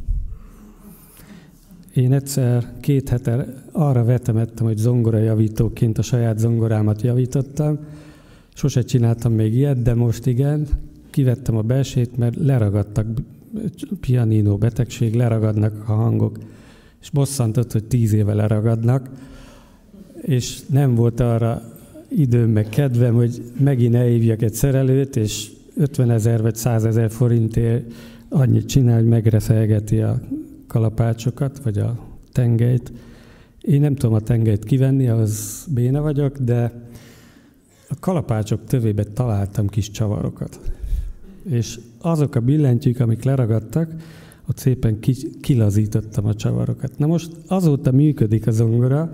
Én egyszer két hete arra vetemettem, hogy zongorajavítóként a saját zongorámat javítottam. Sose csináltam még ilyet, de most igen. Kivettem a belsét, mert leragadtak pianino betegség, leragadnak a hangok, és bosszantott, hogy tíz éve leragadnak, és nem volt arra időm meg kedvem, hogy megint elhívjak egy szerelőt, és 50 ezer vagy 100 ezer forintért annyit csinál, hogy megreszelgeti a kalapácsokat, vagy a tengelyt. Én nem tudom a tengelyt kivenni, az béna vagyok, de a kalapácsok tövébe találtam kis csavarokat. és azok a billentyűk, amik leragadtak, ott szépen kilazítottam a csavarokat. Na most azóta működik a zongora,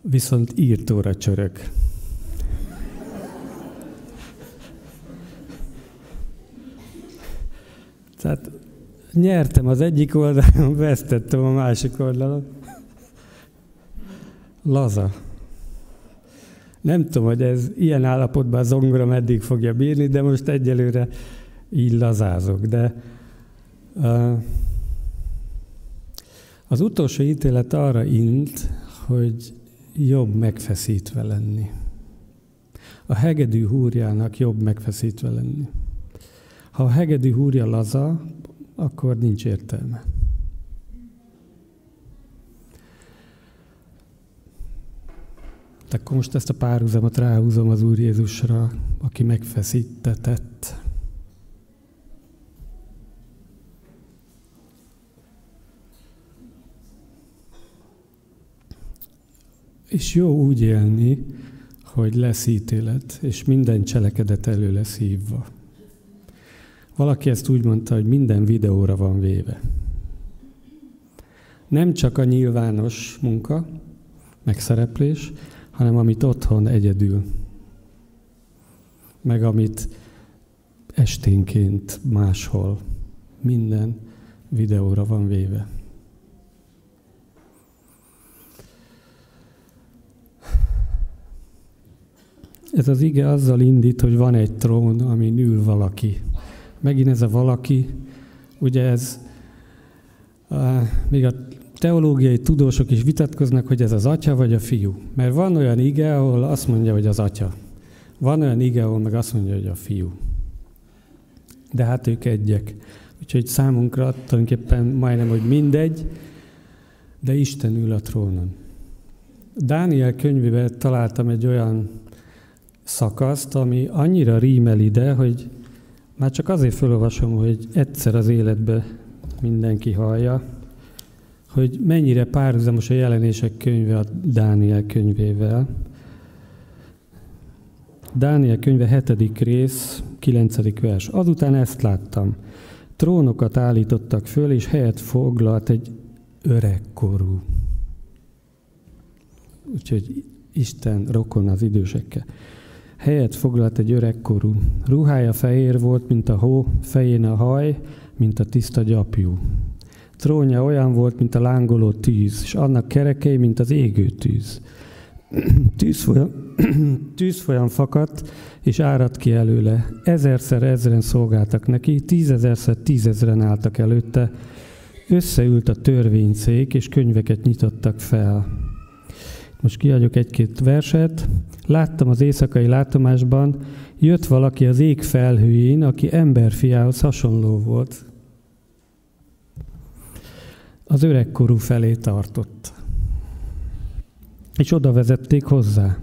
viszont írtóra csörök. Tehát nyertem az egyik oldalon, vesztettem a másik oldalon. Laza. Nem tudom, hogy ez ilyen állapotban a zongora meddig fogja bírni, de most egyelőre így lazázok. De az utolsó ítélet arra int, hogy jobb megfeszítve lenni. A hegedű húrjának jobb megfeszítve lenni. Ha a hegedű húrja laza, akkor nincs értelme. akkor most ezt a párhuzamot ráhúzom az Úr Jézusra, aki megfeszítetett. És jó úgy élni, hogy lesz ítélet, és minden cselekedet elő lesz hívva. Valaki ezt úgy mondta, hogy minden videóra van véve. Nem csak a nyilvános munka, megszereplés, hanem amit otthon egyedül, meg amit esténként máshol, minden videóra van véve. Ez az ige azzal indít, hogy van egy trón, amin ül valaki. Megint ez a valaki, ugye ez uh, még a teológiai tudósok is vitatkoznak, hogy ez az atya vagy a fiú. Mert van olyan ige, ahol azt mondja, hogy az atya. Van olyan ige, ahol meg azt mondja, hogy a fiú. De hát ők egyek. Úgyhogy számunkra tulajdonképpen majdnem, hogy mindegy, de Isten ül a trónon. Dániel könyvében találtam egy olyan szakaszt, ami annyira rímel ide, hogy már csak azért felolvasom, hogy egyszer az életbe mindenki hallja, hogy mennyire párhuzamos a jelenések könyve a Dániel könyvével. Dániel könyve hetedik rész, kilencedik vers. Azután ezt láttam. Trónokat állítottak föl, és helyet foglalt egy öregkorú. Úgyhogy Isten rokon az idősekkel. Helyet foglalt egy öregkorú. Ruhája fehér volt, mint a hó, fején a haj, mint a tiszta gyapjú. Trónja olyan volt, mint a lángoló tűz, és annak kerekei, mint az égő tűz. Tűzfolyam, tűzfolyam fakadt, és áradt ki előle. Ezerszer ezren szolgáltak neki, tízezerszer tízezren álltak előtte. Összeült a törvényszék, és könyveket nyitottak fel. Most kiadjuk egy-két verset. Láttam az éjszakai látomásban, jött valaki az ég felhőjén, aki emberfiához hasonló volt az öregkorú felé tartott. És oda vezették hozzá.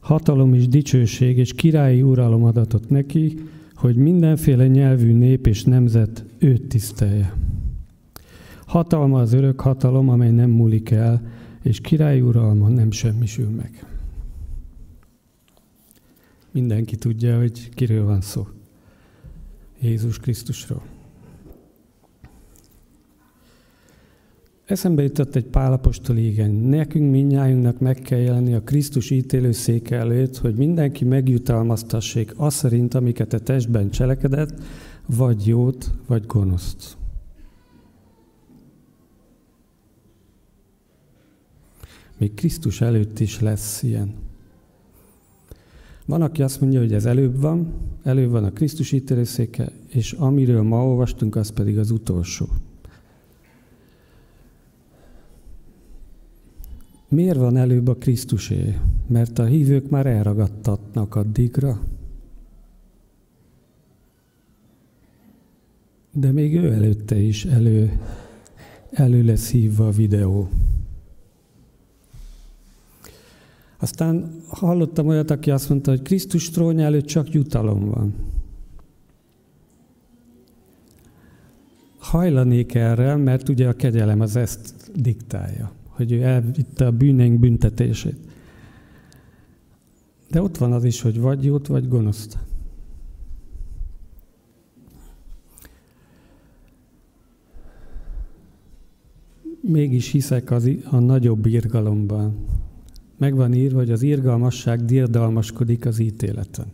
Hatalom és dicsőség és királyi uralom adatott neki, hogy mindenféle nyelvű nép és nemzet őt tisztelje. Hatalma az örök hatalom, amely nem múlik el, és királyi uralma nem semmisül meg. Mindenki tudja, hogy kiről van szó. Jézus Krisztusról. Eszembe jutott egy pálapostoli igen. Nekünk minnyájunknak meg kell jelenni a Krisztus ítélőszék előtt, hogy mindenki megjutalmaztassék azt szerint, amiket a testben cselekedett, vagy jót, vagy gonoszt. Még Krisztus előtt is lesz ilyen. Van, aki azt mondja, hogy ez előbb van, előbb van a Krisztus ítélőszéke, és amiről ma olvastunk, az pedig az utolsó. Miért van előbb a Krisztusé? Mert a hívők már elragadtatnak addigra. De még ő előtte is elő, elő lesz hívva a videó. Aztán hallottam olyat, aki azt mondta, hogy Krisztus trónja előtt csak jutalom van. Hajlanék erre, mert ugye a kegyelem az ezt diktálja, hogy ő elvitte a bűneink büntetését. De ott van az is, hogy vagy jót, vagy gonoszt. Mégis hiszek az, a nagyobb irgalomban. Megvan írva, hogy az irgalmasság dirdalmaskodik az ítéleten.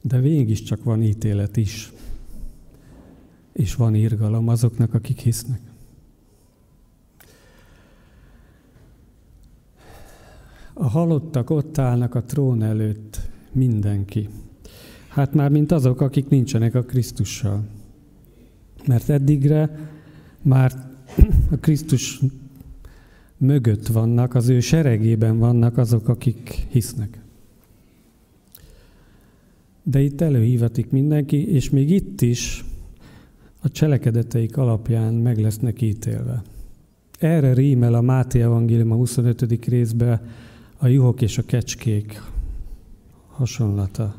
De végig csak van ítélet is. És van irgalom azoknak, akik hisznek. A halottak ott állnak a trón előtt, mindenki. Hát már mint azok, akik nincsenek a Krisztussal. Mert eddigre már a Krisztus mögött vannak, az ő seregében vannak azok, akik hisznek. De itt előhívatik mindenki, és még itt is a cselekedeteik alapján meg lesznek ítélve. Erre rímel a Máté Evangélium a 25. részbe a juhok és a kecskék hasonlata.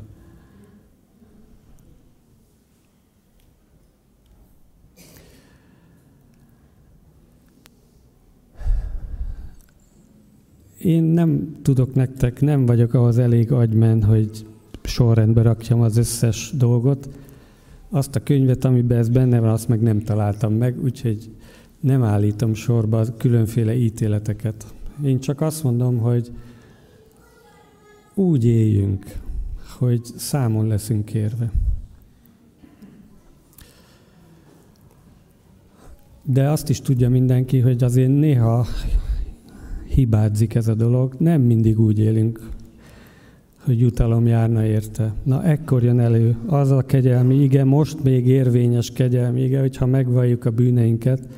Én nem tudok nektek, nem vagyok ahhoz elég agymen, hogy sorrendbe rakjam az összes dolgot. Azt a könyvet, amiben ez benne van, azt meg nem találtam meg, úgyhogy nem állítom sorba különféle ítéleteket. Én csak azt mondom, hogy úgy éljünk, hogy számon leszünk kérve. De azt is tudja mindenki, hogy azért néha hibázik ez a dolog. Nem mindig úgy élünk, hogy jutalom járna érte. Na ekkor jön elő az a kegyelmi ige, most még érvényes kegyelmi ige, hogyha megvalljuk a bűneinket,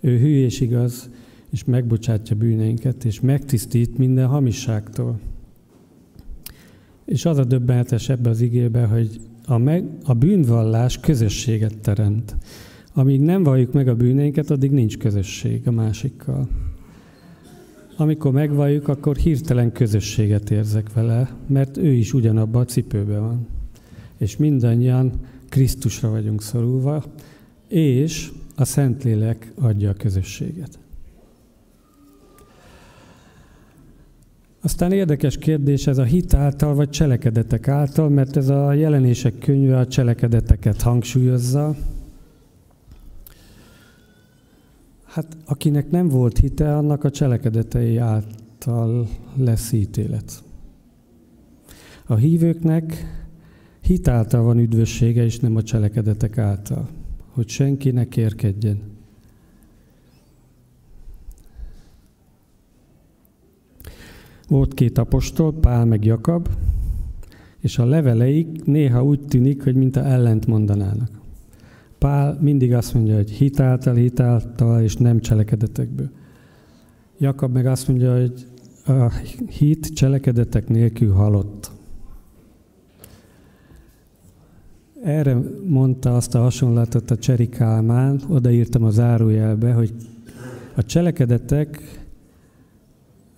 ő hű és igaz, és megbocsátja bűneinket, és megtisztít minden hamisságtól. És az a döbbenetes ebbe az igébe, hogy a, meg, a bűnvallás közösséget teremt. Amíg nem valljuk meg a bűneinket, addig nincs közösség a másikkal. Amikor megvalljuk, akkor hirtelen közösséget érzek vele, mert ő is ugyanabban a cipőben van. És mindannyian Krisztusra vagyunk szorulva, és a Szentlélek adja a közösséget. Aztán érdekes kérdés ez a hit által vagy cselekedetek által, mert ez a jelenések könyve a cselekedeteket hangsúlyozza. Hát akinek nem volt hite, annak a cselekedetei által lesz ítélet. A hívőknek hit által van üdvössége, és nem a cselekedetek által. Hogy senki ne kérkedjen. Volt két apostol, Pál meg Jakab, és a leveleik néha úgy tűnik, hogy mint a ellent mondanának. Pál mindig azt mondja, hogy hitáltal, hitáltal, és nem cselekedetekből. Jakab meg azt mondja, hogy a hit cselekedetek nélkül halott. Erre mondta azt a hasonlatot a Cseri Kálmán, odaírtam a zárójelbe, hogy a cselekedetek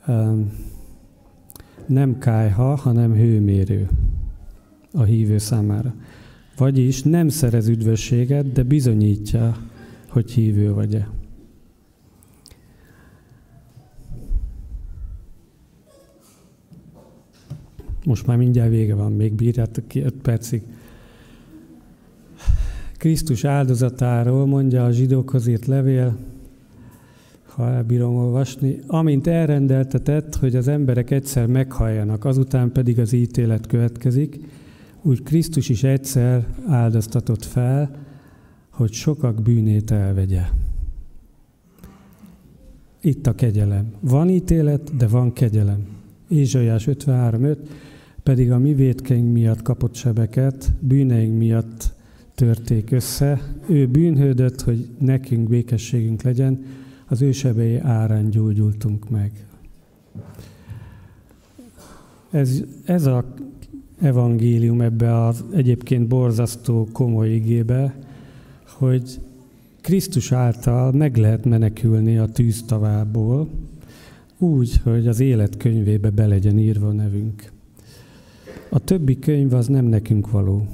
um, nem kájha, hanem hőmérő a hívő számára. Vagyis nem szerez üdvösséget, de bizonyítja, hogy hívő vagy-e. Most már mindjárt vége van, még bírjátok ki 5 percig. Krisztus áldozatáról mondja a zsidókhoz írt levél, ha elbírom olvasni, amint elrendeltetett, hogy az emberek egyszer meghalljanak, azután pedig az ítélet következik, úgy Krisztus is egyszer áldoztatott fel, hogy sokak bűnét elvegye. Itt a kegyelem. Van ítélet, de van kegyelem. Ézsaiás 53.5 pedig a mi vétkeink miatt kapott sebeket, bűneink miatt törték össze. Ő bűnhődött, hogy nekünk békességünk legyen, az ő sebei árán gyógyultunk meg. Ez, ez a evangélium ebbe az egyébként borzasztó komoly igébe, hogy Krisztus által meg lehet menekülni a tűztavából, úgy, hogy az élet könyvébe be legyen írva a nevünk. A többi könyv az nem nekünk való.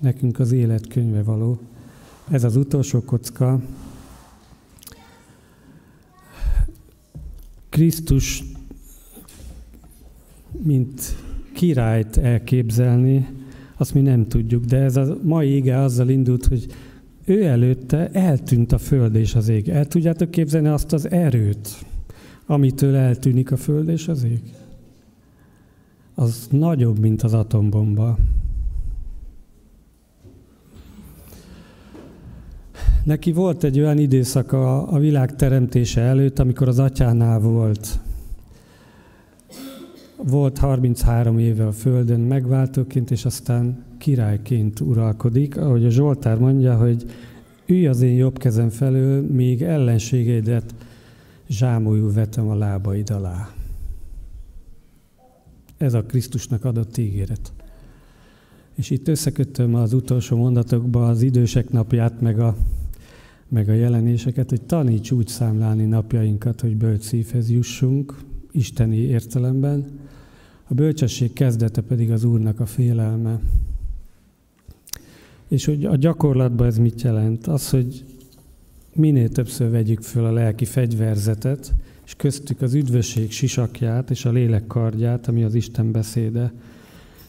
Nekünk az élet könyve való. Ez az utolsó kocka, Krisztus, mint királyt elképzelni, azt mi nem tudjuk, de ez a mai ige azzal indult, hogy ő előtte eltűnt a föld és az ég. El tudjátok képzelni azt az erőt, amitől eltűnik a föld és az ég? Az nagyobb, mint az atombomba. Neki volt egy olyan időszaka a világ teremtése előtt, amikor az atyánál volt. Volt 33 éve a Földön megváltóként, és aztán királyként uralkodik. Ahogy a Zsoltár mondja, hogy ülj az én jobb kezem felől, még ellenségeidet zsámolyul vetem a lábaid alá. Ez a Krisztusnak adott ígéret. És itt összekötöm az utolsó mondatokba az idősek napját, meg a meg a jelenéseket, hogy taníts úgy számlálni napjainkat, hogy bölcs szívhez jussunk, isteni értelemben. A bölcsesség kezdete pedig az Úrnak a félelme. És hogy a gyakorlatban ez mit jelent? Az, hogy minél többször vegyük föl a lelki fegyverzetet, és köztük az üdvösség sisakját és a lélek kardját, ami az Isten beszéde,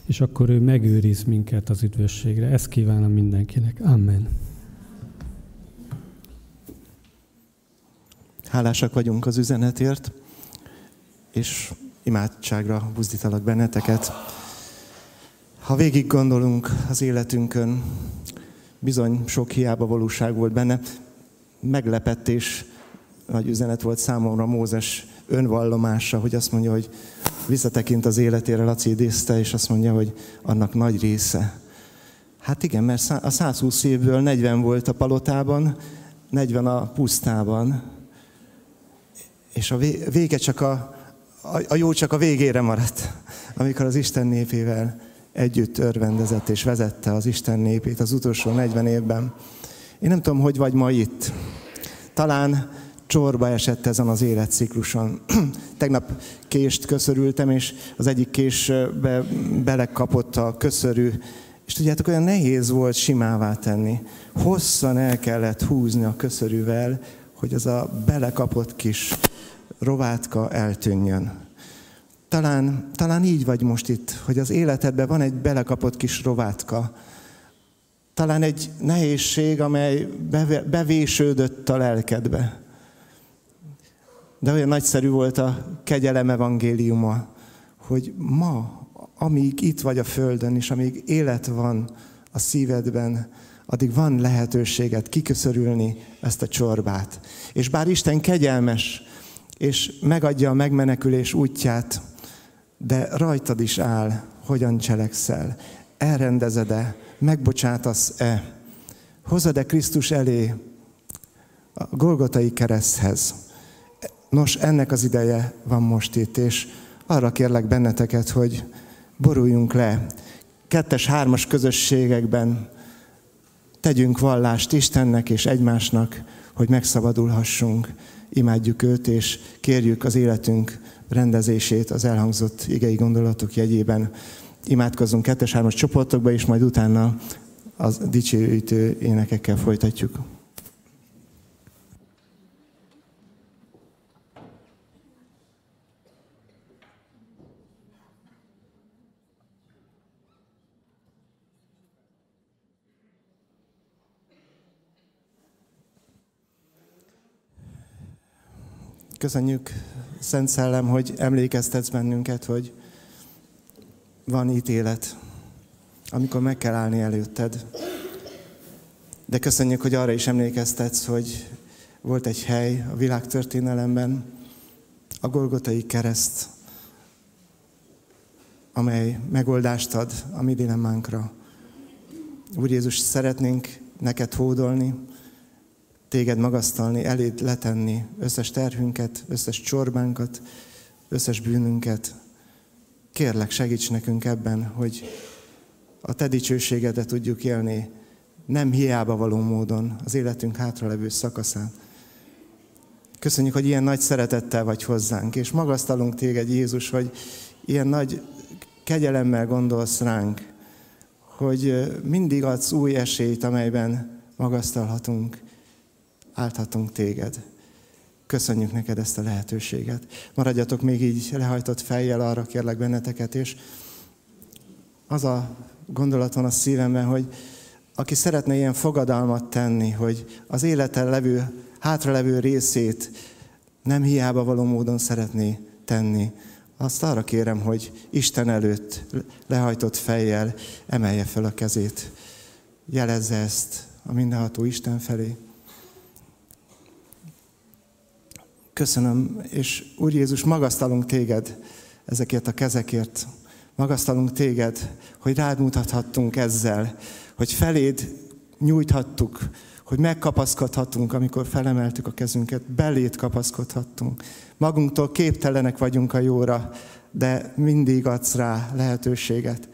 és akkor ő megőriz minket az üdvösségre. Ezt kívánom mindenkinek. Amen. Hálásak vagyunk az üzenetért, és imádságra buzdítalak benneteket. Ha végig gondolunk az életünkön, bizony sok hiába valóság volt benne, meglepett és nagy üzenet volt számomra Mózes önvallomása, hogy azt mondja, hogy visszatekint az életére, Laci idézte, és azt mondja, hogy annak nagy része. Hát igen, mert a 120 évből 40 volt a palotában, 40 a pusztában, és a vége csak a, a, jó csak a végére maradt, amikor az Isten népével együtt örvendezett és vezette az Isten népét az utolsó 40 évben. Én nem tudom, hogy vagy ma itt. Talán csorba esett ezen az életcikluson. Tegnap kést köszörültem, és az egyik késbe belekapott a köszörű, és tudjátok, olyan nehéz volt simává tenni. Hosszan el kellett húzni a köszörűvel, hogy az a belekapott kis rovátka eltűnjön. Talán, talán így vagy most itt, hogy az életedben van egy belekapott kis rovátka, talán egy nehézség, amely bevésődött a lelkedbe. De olyan nagyszerű volt a kegyelem evangéliuma, hogy ma, amíg itt vagy a Földön, és amíg élet van a szívedben, addig van lehetőséget kiköszörülni ezt a csorbát. És bár Isten kegyelmes, és megadja a megmenekülés útját, de rajtad is áll, hogyan cselekszel. Elrendezed-e, megbocsátasz-e, hozod-e Krisztus elé a Golgotai kereszthez. Nos, ennek az ideje van most itt, és arra kérlek benneteket, hogy boruljunk le. Kettes, hármas közösségekben tegyünk vallást Istennek és egymásnak, hogy megszabadulhassunk imádjuk őt, és kérjük az életünk rendezését az elhangzott igei gondolatok jegyében. Imádkozzunk kettes-hármas csoportokba, és majd utána az dicsőítő énekekkel folytatjuk. Köszönjük, Szent Szellem, hogy emlékeztetsz bennünket, hogy van ítélet, amikor meg kell állni előtted. De köszönjük, hogy arra is emlékeztetsz, hogy volt egy hely a világtörténelemben, a Golgotai kereszt, amely megoldást ad a mi dilemmánkra. Úr Jézus, szeretnénk neked hódolni, téged magasztalni, eléd letenni összes terhünket, összes csorbánkat, összes bűnünket. Kérlek, segíts nekünk ebben, hogy a te dicsőségedet tudjuk élni, nem hiába való módon az életünk hátralevő szakaszán. Köszönjük, hogy ilyen nagy szeretettel vagy hozzánk, és magasztalunk téged, Jézus, hogy ilyen nagy kegyelemmel gondolsz ránk, hogy mindig adsz új esélyt, amelyben magasztalhatunk álthatunk téged. Köszönjük neked ezt a lehetőséget. Maradjatok még így lehajtott fejjel, arra kérlek benneteket, és az a gondolaton a szívemben, hogy aki szeretne ilyen fogadalmat tenni, hogy az életen levő, hátralevő részét nem hiába való módon szeretné tenni, azt arra kérem, hogy Isten előtt lehajtott fejjel emelje fel a kezét. Jelezze ezt a mindenható Isten felé. Köszönöm, és Úr Jézus, magasztalunk téged ezekért a kezekért. Magasztalunk téged, hogy rád mutathattunk ezzel, hogy feléd nyújthattuk, hogy megkapaszkodhatunk, amikor felemeltük a kezünket, belét kapaszkodhattunk. Magunktól képtelenek vagyunk a jóra, de mindig adsz rá lehetőséget,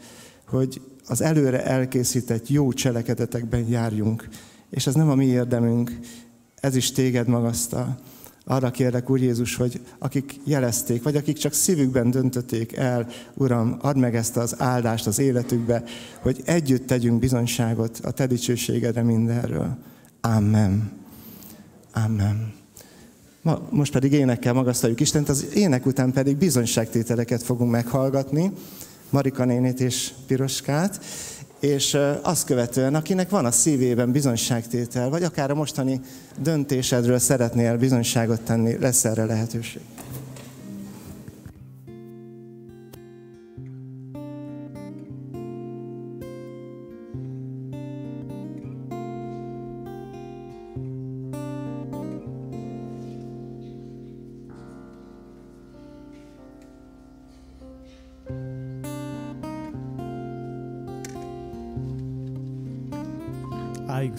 hogy az előre elkészített jó cselekedetekben járjunk. És ez nem a mi érdemünk, ez is téged magasztal. Arra kérlek, Úr Jézus, hogy akik jelezték, vagy akik csak szívükben döntötték el, Uram, add meg ezt az áldást az életükbe, hogy együtt tegyünk bizonyságot a Te dicsőségedre mindenről. Amen. Amen. Ma, most pedig énekkel magasztaljuk Istent, az ének után pedig bizonyságtételeket fogunk meghallgatni, Marika nénét és Piroskát, és azt követően, akinek van a szívében bizonyságtétel, vagy akár a mostani döntésedről szeretnél bizonyságot tenni, lesz erre lehetőség.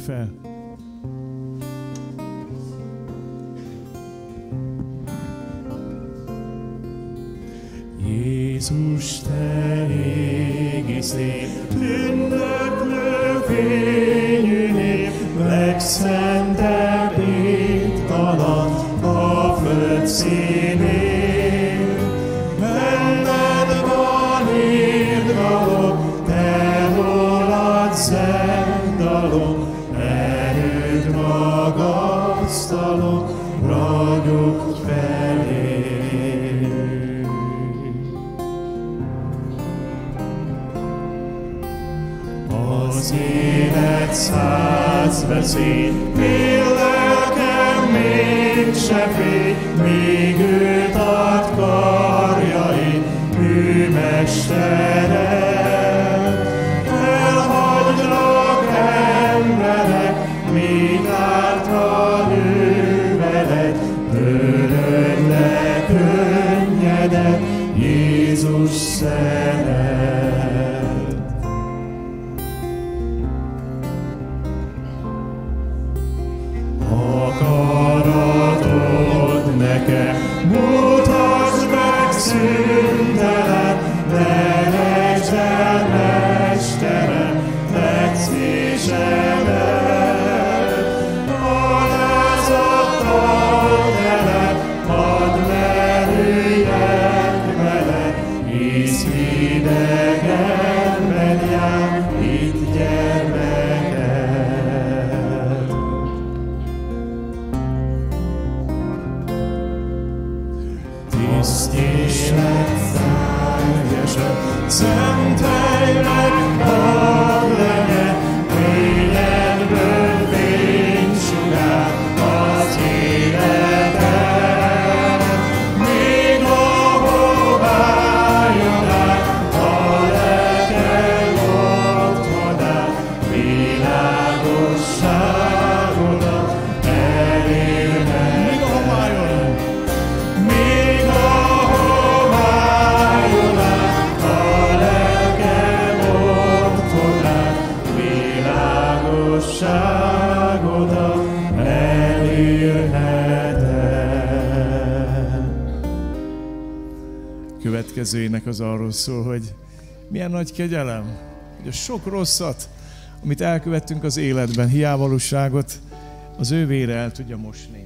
Álljunk Következő ének az arról szól, hogy milyen nagy kegyelem, hogy a sok rosszat, amit elkövettünk az életben, hiávalóságot, az ő vére el tudja mosni.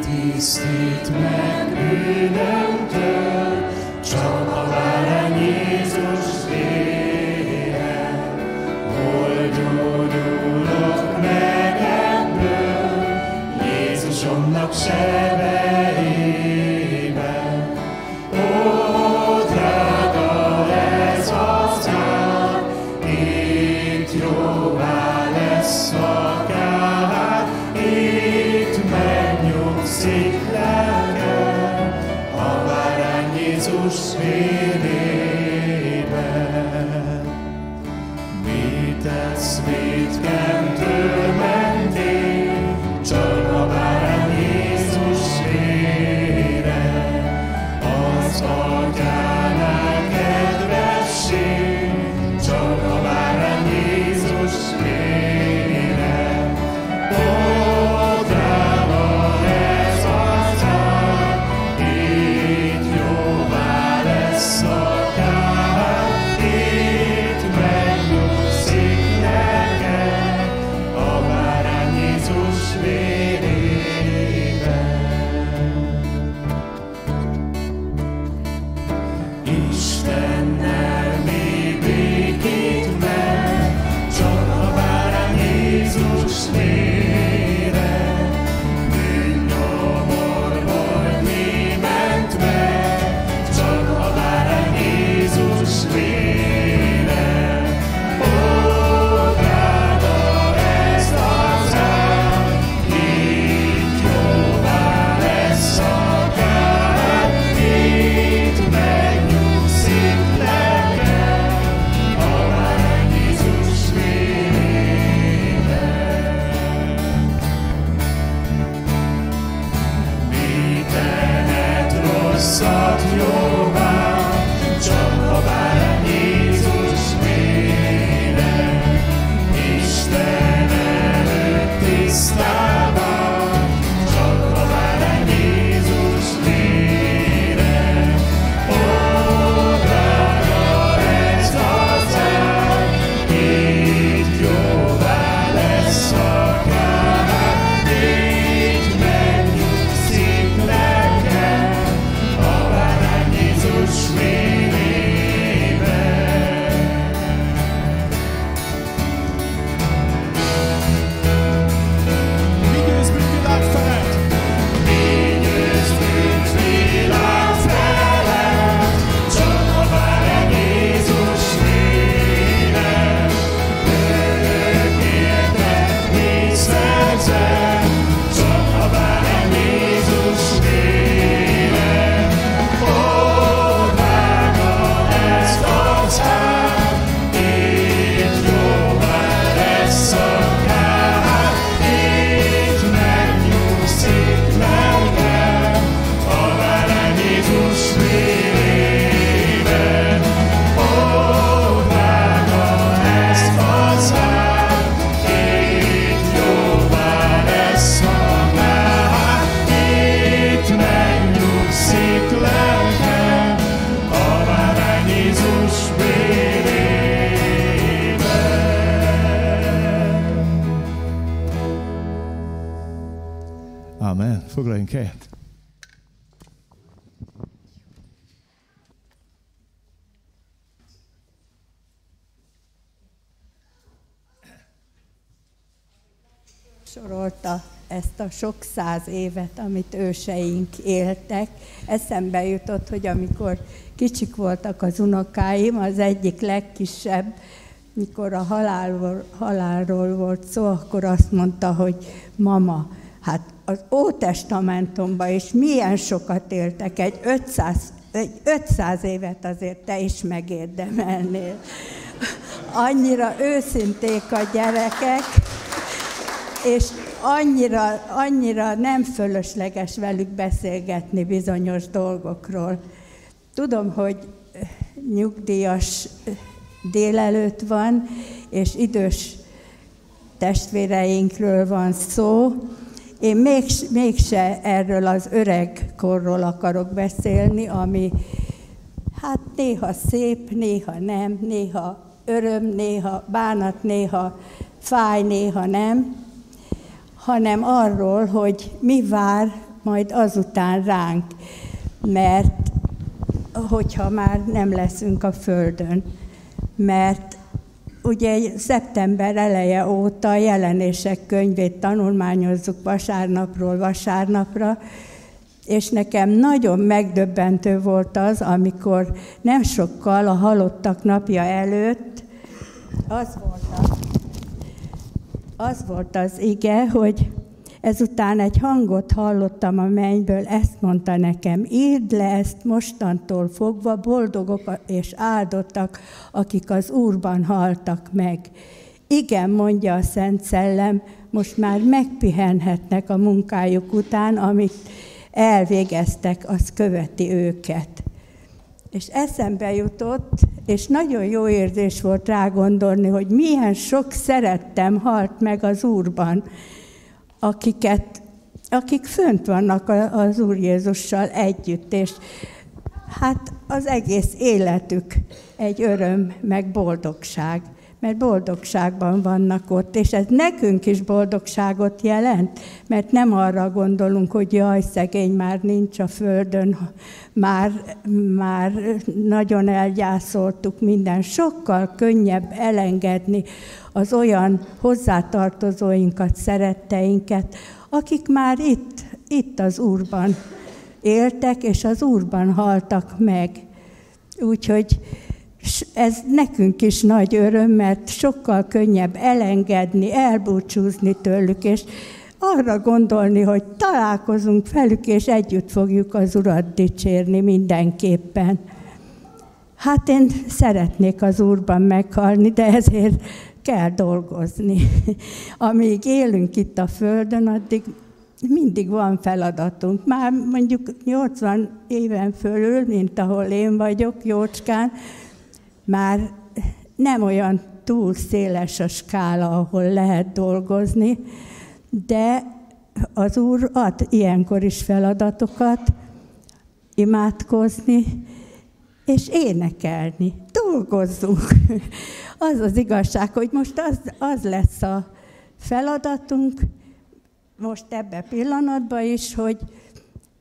Tisztít meg said. Sok száz évet, amit őseink éltek. Eszembe jutott, hogy amikor kicsik voltak az unokáim, az egyik legkisebb, mikor a halálról, halálról volt szó, akkor azt mondta, hogy mama, hát az Ótestamentumban is milyen sokat éltek, egy 500, egy 500 évet azért te is megérdemelnél. Annyira őszinték a gyerekek, és annyira, annyira nem fölösleges velük beszélgetni bizonyos dolgokról. Tudom, hogy nyugdíjas délelőtt van, és idős testvéreinkről van szó. Én még, mégse erről az öreg korról akarok beszélni, ami hát néha szép, néha nem, néha öröm, néha bánat, néha fáj, néha nem, hanem arról, hogy mi vár majd azután ránk, mert hogyha már nem leszünk a Földön. Mert ugye szeptember eleje óta a jelenések könyvét tanulmányozzuk vasárnapról vasárnapra, és nekem nagyon megdöbbentő volt az, amikor nem sokkal a halottak napja előtt az volt, a, az, volt az ige, hogy Ezután egy hangot hallottam a mennyből, ezt mondta nekem, írd le ezt mostantól fogva, boldogok és áldottak, akik az Úrban haltak meg. Igen, mondja a Szent Szellem, most már megpihenhetnek a munkájuk után, amit elvégeztek, az követi őket. És eszembe jutott, és nagyon jó érzés volt rá gondolni, hogy milyen sok szerettem halt meg az Úrban, akiket, akik fönt vannak az Úr Jézussal együtt, és hát az egész életük egy öröm, meg boldogság mert boldogságban vannak ott, és ez nekünk is boldogságot jelent, mert nem arra gondolunk, hogy jaj, szegény már nincs a földön, már, már nagyon elgyászoltuk minden. Sokkal könnyebb elengedni az olyan hozzátartozóinkat, szeretteinket, akik már itt, itt az Úrban éltek, és az Úrban haltak meg. Úgyhogy és ez nekünk is nagy öröm, mert sokkal könnyebb elengedni, elbúcsúzni tőlük, és arra gondolni, hogy találkozunk velük, és együtt fogjuk az Urat dicsérni mindenképpen. Hát én szeretnék az Úrban meghalni, de ezért kell dolgozni. Amíg élünk itt a Földön, addig mindig van feladatunk. Már mondjuk 80 éven fölül, mint ahol én vagyok, Jócskán, már nem olyan túl széles a skála, ahol lehet dolgozni, de az Úr ad ilyenkor is feladatokat, imádkozni, és énekelni. Dolgozzunk. Az az igazság, hogy most az, az lesz a feladatunk, most ebbe pillanatban is, hogy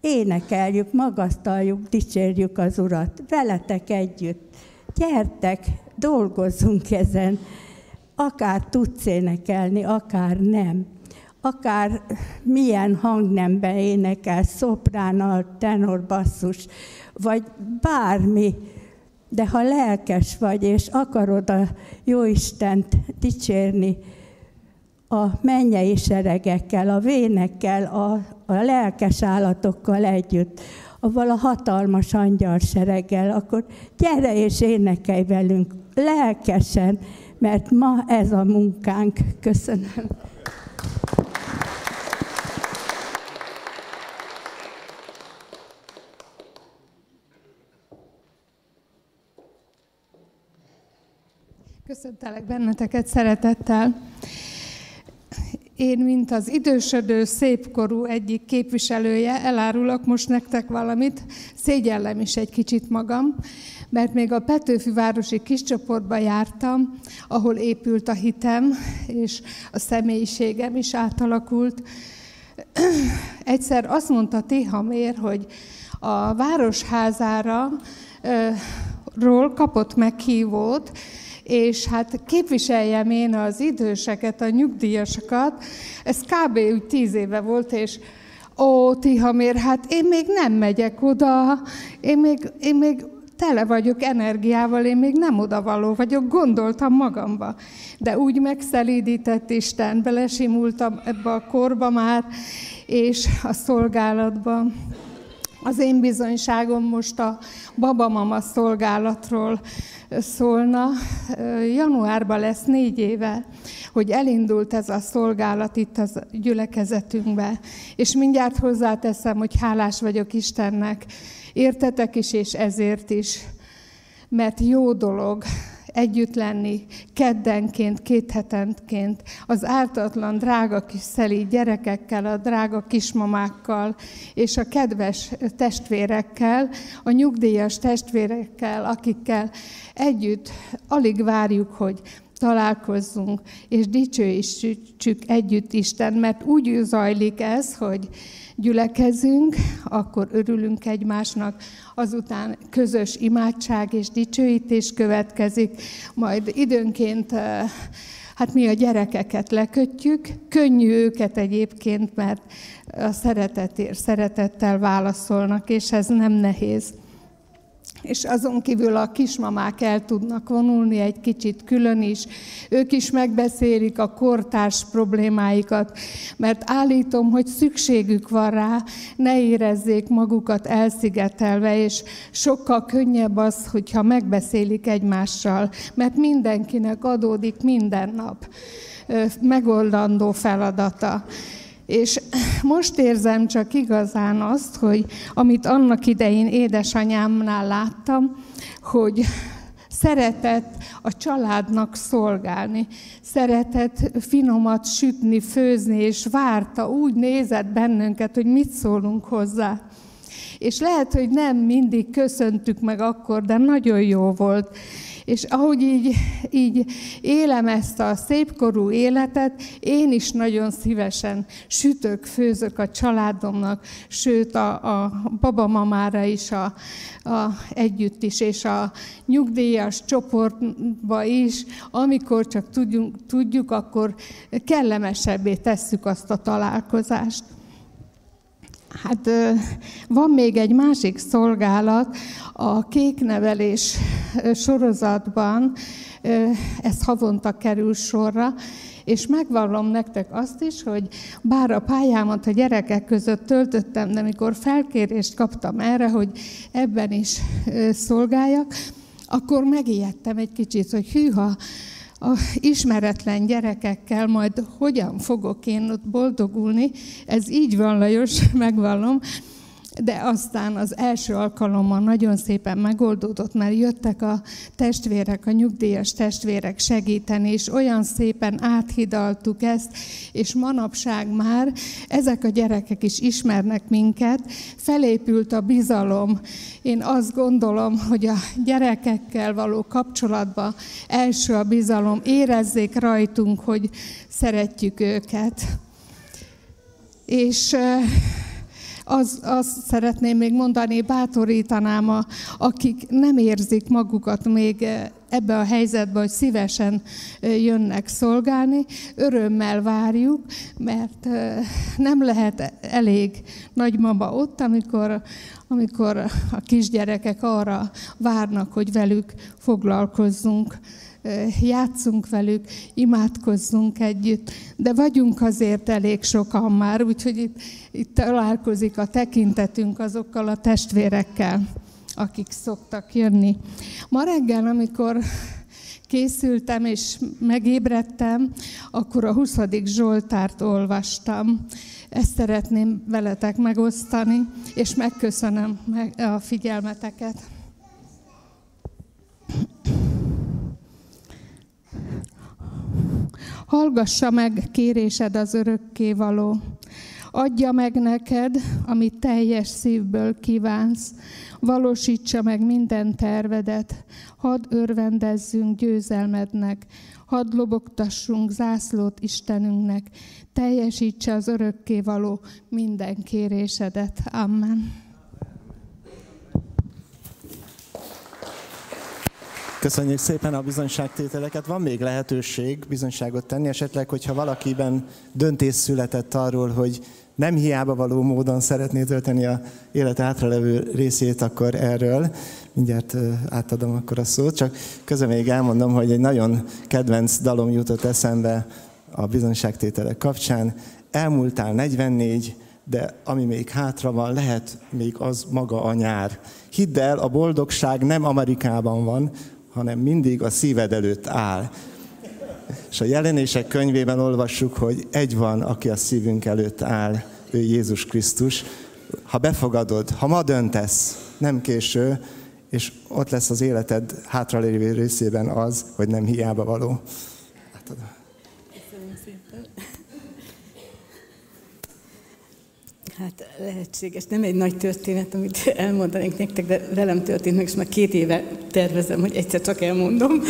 énekeljük, magasztaljuk, dicsérjük az Urat, veletek együtt gyertek, dolgozzunk ezen, akár tudsz énekelni, akár nem, akár milyen hangnemben énekel, szoprán, tenor, basszus, vagy bármi, de ha lelkes vagy, és akarod a Jóistent dicsérni, a mennyei seregekkel, a vénekkel, a, a lelkes állatokkal együtt, avval a hatalmas angyal sereggel, akkor gyere és énekelj velünk lelkesen, mert ma ez a munkánk. Köszönöm. Köszöntelek benneteket szeretettel. Én, mint az idősödő szépkorú egyik képviselője, elárulok most nektek valamit, szégyellem is egy kicsit magam, mert még a Petőfi városi kiscsoportba jártam, ahol épült a hitem, és a személyiségem is átalakult. Egyszer azt mondta Tihamér, hogy a városházára ról kapott meghívót, és hát képviseljem én az időseket, a nyugdíjasokat. Ez kb. úgy tíz éve volt, és ó, Tihamér, hát én még nem megyek oda, én még, én még tele vagyok energiával, én még nem odavaló vagyok, gondoltam magamba. De úgy megszelídített Isten, belesimultam ebbe a korba már, és a szolgálatba. Az én bizonyságom most a babamama szolgálatról szólna. Januárban lesz négy éve, hogy elindult ez a szolgálat itt a gyülekezetünkbe. És mindjárt hozzáteszem, hogy hálás vagyok Istennek. Értetek is, és ezért is. Mert jó dolog együtt lenni keddenként, két hetenként, az ártatlan, drága kis szeli gyerekekkel, a drága kismamákkal, és a kedves testvérekkel, a nyugdíjas testvérekkel, akikkel együtt alig várjuk, hogy találkozzunk, és dicsőítsük együtt Isten, mert úgy zajlik ez, hogy gyülekezünk, akkor örülünk egymásnak, azután közös imádság és dicsőítés következik, majd időnként eh, Hát mi a gyerekeket lekötjük, könnyű őket egyébként, mert a szeretetért, szeretettel válaszolnak, és ez nem nehéz. És azon kívül a kismamák el tudnak vonulni egy kicsit külön is. Ők is megbeszélik a kortárs problémáikat, mert állítom, hogy szükségük van rá, ne érezzék magukat elszigetelve, és sokkal könnyebb az, hogyha megbeszélik egymással, mert mindenkinek adódik minden nap megoldandó feladata. És most érzem csak igazán azt, hogy amit annak idején édesanyámnál láttam, hogy szeretett a családnak szolgálni, szeretett finomat sütni, főzni, és várta, úgy nézett bennünket, hogy mit szólunk hozzá. És lehet, hogy nem mindig köszöntük meg akkor, de nagyon jó volt. És ahogy így, így élem ezt a szépkorú életet, én is nagyon szívesen sütök, főzök a családomnak, sőt a, a babamamára is a, a, együtt is, és a nyugdíjas csoportba is, amikor csak tudjuk, tudjuk akkor kellemesebbé tesszük azt a találkozást. Hát van még egy másik szolgálat, a kéknevelés sorozatban, ez havonta kerül sorra, és megvallom nektek azt is, hogy bár a pályámat a gyerekek között töltöttem, de mikor felkérést kaptam erre, hogy ebben is szolgáljak, akkor megijedtem egy kicsit, hogy hűha, a ismeretlen gyerekekkel majd hogyan fogok én ott boldogulni. Ez így van, Lajos, megvallom de aztán az első alkalommal nagyon szépen megoldódott, mert jöttek a testvérek, a nyugdíjas testvérek segíteni, és olyan szépen áthidaltuk ezt, és manapság már ezek a gyerekek is ismernek minket, felépült a bizalom. Én azt gondolom, hogy a gyerekekkel való kapcsolatban első a bizalom, érezzék rajtunk, hogy szeretjük őket. És az, azt szeretném még mondani, bátorítanám, a, akik nem érzik magukat még eh, ebbe a helyzetbe, hogy szívesen eh, jönnek szolgálni, örömmel várjuk, mert eh, nem lehet elég nagymama ott, amikor, amikor a kisgyerekek arra várnak, hogy velük foglalkozzunk játszunk velük, imádkozzunk együtt, de vagyunk azért elég sokan már, úgyhogy itt, itt találkozik a tekintetünk azokkal a testvérekkel, akik szoktak jönni. Ma reggel, amikor készültem és megébredtem, akkor a 20. Zsoltárt olvastam. Ezt szeretném veletek megosztani, és megköszönöm a figyelmeteket. Hallgassa meg kérésed az örökké való. Adja meg neked, amit teljes szívből kívánsz. Valósítsa meg minden tervedet. Hadd örvendezzünk győzelmednek. Hadd lobogtassunk zászlót Istenünknek. Teljesítse az örökké való minden kérésedet. Amen. Köszönjük szépen a bizonyságtételeket. Van még lehetőség bizonyságot tenni, esetleg, hogyha valakiben döntés született arról, hogy nem hiába való módon szeretné tölteni a élet hátralevő részét, akkor erről mindjárt átadom akkor a szót. Csak közben még elmondom, hogy egy nagyon kedvenc dalom jutott eszembe a bizonyságtételek kapcsán. Elmúltál 44, de ami még hátra van, lehet még az maga a nyár. Hidd el, a boldogság nem Amerikában van, hanem mindig a szíved előtt áll. És a jelenések könyvében olvassuk, hogy egy van, aki a szívünk előtt áll, ő Jézus Krisztus. Ha befogadod, ha ma döntesz, nem késő, és ott lesz az életed hátralévő részében az, hogy nem hiába való. Hát lehetséges. Nem egy nagy történet, amit elmondanék nektek, de velem történt meg, és már két éve tervezem, hogy egyszer csak elmondom,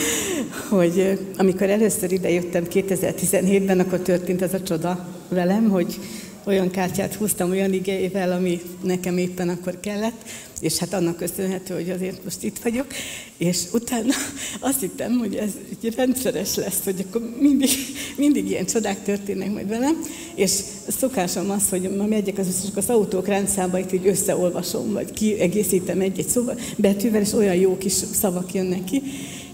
hogy amikor először ide jöttem 2017-ben, akkor történt ez a csoda velem, hogy olyan kártyát húztam olyan igével, ami nekem éppen akkor kellett, és hát annak köszönhető, hogy azért most itt vagyok, és utána azt hittem, hogy ez egy rendszeres lesz, hogy akkor mindig, mindig ilyen csodák történnek majd velem, és szokásom az, hogy ma megyek az, csak az autók rendszámait így összeolvasom, vagy kiegészítem egy-egy szóval, betűvel, és olyan jó kis szavak jönnek ki,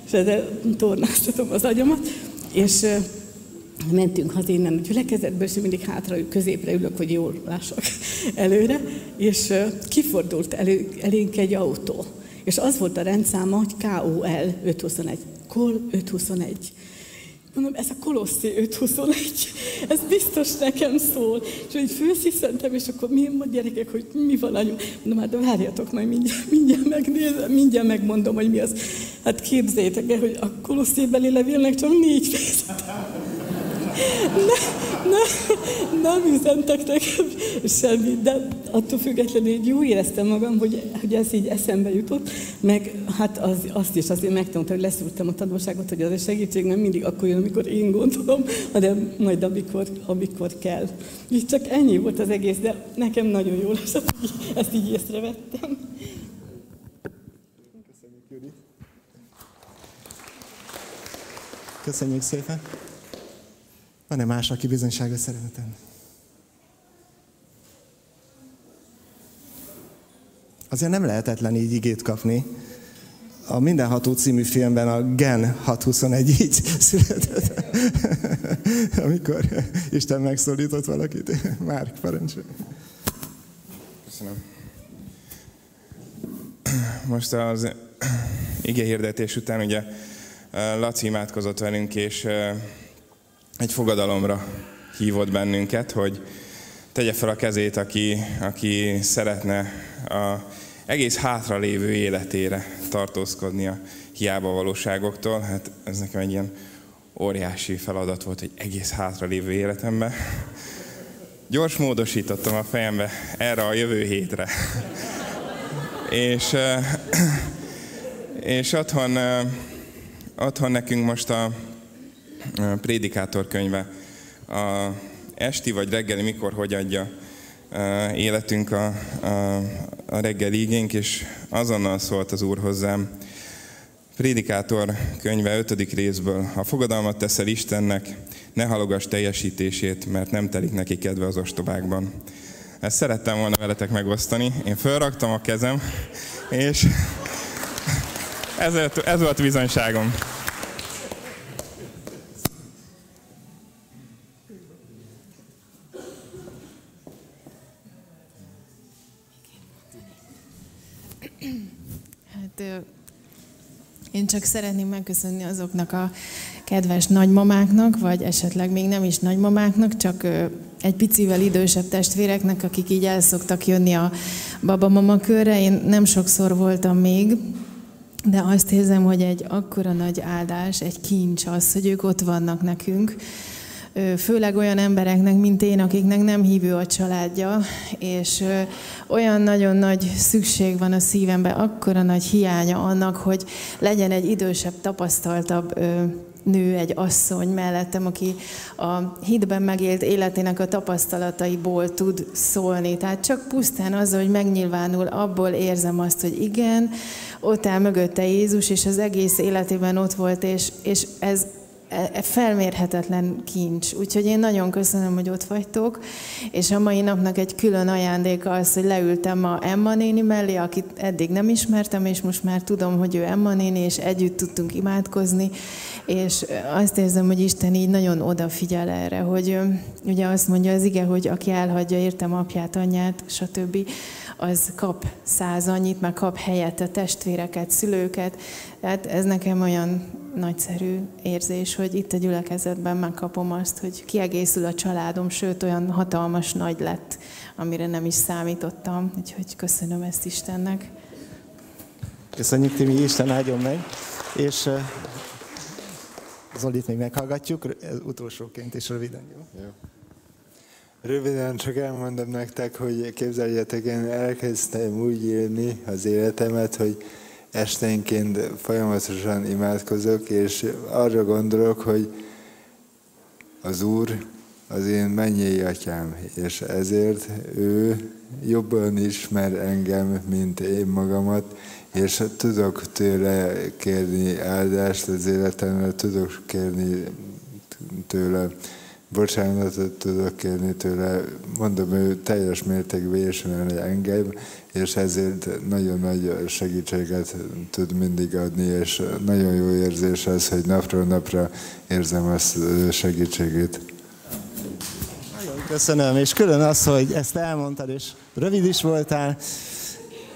és ezzel tornáztatom az agyamat, és mentünk haza innen a gyülekezetből, és mindig hátra, középre ülök, hogy jól lássak előre, és kifordult elő, elénk egy autó. És az volt a rendszáma, hogy KOL 521. KOL 521. Mondom, ez a Kolosszi 521, ez biztos nekem szól. És így fősziszentem, és akkor mi a gyerekek, hogy mi van anyu? Mondom, hát várjatok majd, mindjárt, mindjárt megnézem, mindjárt megmondom, hogy mi az. Hát képzeljétek el, hogy a Kolosszi beli levélnek csak négy fejezet ne, ne, nem üzentek nekem semmit, de attól függetlenül így jó éreztem magam, hogy, hogy ez így eszembe jutott, meg hát az, azt is azért megtanultam, hogy leszúrtam a tanulságot, hogy az a segítség nem mindig akkor jön, amikor én gondolom, hanem majd amikor, amikor kell. És csak ennyi volt az egész, de nekem nagyon jól esett, ezt így észrevettem. Köszönjük szépen! Van-e más, aki bizonyságot szeretne tenni? Azért nem lehetetlen így igét kapni. A Mindenható című filmben a Gen 621 így született. Amikor Isten megszólított valakit. Már parancsolj. Köszönöm. Most az ige hirdetés után ugye Laci imádkozott velünk, és egy fogadalomra hívott bennünket, hogy tegye fel a kezét, aki, aki szeretne a egész hátra lévő életére tartózkodni a hiába valóságoktól. Hát ez nekem egy ilyen óriási feladat volt, hogy egész hátra lévő életemben. Gyors módosítottam a fejembe erre a jövő hétre. és, és otthon, otthon nekünk most a prédikátor könyve. A esti vagy reggeli mikor hogy adja életünk a, a, a reggeli igénk, és azonnal szólt az Úr hozzám. Prédikátor könyve 5. részből. Ha fogadalmat teszel Istennek, ne halogass teljesítését, mert nem telik neki kedve az ostobákban. Ezt szerettem volna veletek megosztani. Én felraktam a kezem, és ez, ez volt bizonyságom. Én csak szeretném megköszönni azoknak a kedves nagymamáknak, vagy esetleg még nem is nagymamáknak, csak egy picivel idősebb testvéreknek, akik így el szoktak jönni a babamama körre. Én nem sokszor voltam még, de azt érzem, hogy egy akkora nagy áldás, egy kincs az, hogy ők ott vannak nekünk, főleg olyan embereknek, mint én, akiknek nem hívő a családja, és olyan nagyon nagy szükség van a szívemben, akkora nagy hiánya annak, hogy legyen egy idősebb, tapasztaltabb nő, egy asszony mellettem, aki a hitben megélt életének a tapasztalataiból tud szólni. Tehát csak pusztán az, hogy megnyilvánul, abból érzem azt, hogy igen, ott áll mögötte Jézus, és az egész életében ott volt, és, és ez felmérhetetlen kincs. Úgyhogy én nagyon köszönöm, hogy ott vagytok, és a mai napnak egy külön ajándéka az, hogy leültem a Emma néni mellé, akit eddig nem ismertem, és most már tudom, hogy ő Emma néni, és együtt tudtunk imádkozni, és azt érzem, hogy Isten így nagyon odafigyel erre, hogy ugye azt mondja az ige, hogy aki elhagyja értem apját, anyját, stb., az kap száz annyit, meg kap helyette testvéreket, szülőket. Tehát ez nekem olyan nagyszerű érzés, hogy itt a gyülekezetben megkapom azt, hogy kiegészül a családom, sőt olyan hatalmas nagy lett, amire nem is számítottam. Úgyhogy köszönöm ezt Istennek. Köszönjük, Timi, Isten áldjon meg. És uh, Zolit még meghallgatjuk, utolsóként is röviden, jó? jó. Röviden csak elmondom nektek, hogy képzeljétek, én elkezdtem úgy élni az életemet, hogy esténként folyamatosan imádkozok, és arra gondolok, hogy az Úr az én mennyei atyám, és ezért ő jobban ismer engem, mint én magamat, és tudok tőle kérni áldást az életemre, tudok kérni tőle bocsánatot tudok kérni tőle, mondom, ő teljes mértékben ismer engem, és ezért nagyon nagy segítséget tud mindig adni, és nagyon jó érzés az, hogy napról napra érzem azt segítségét. Nagyon köszönöm, és külön az, hogy ezt elmondtad, és rövid is voltál.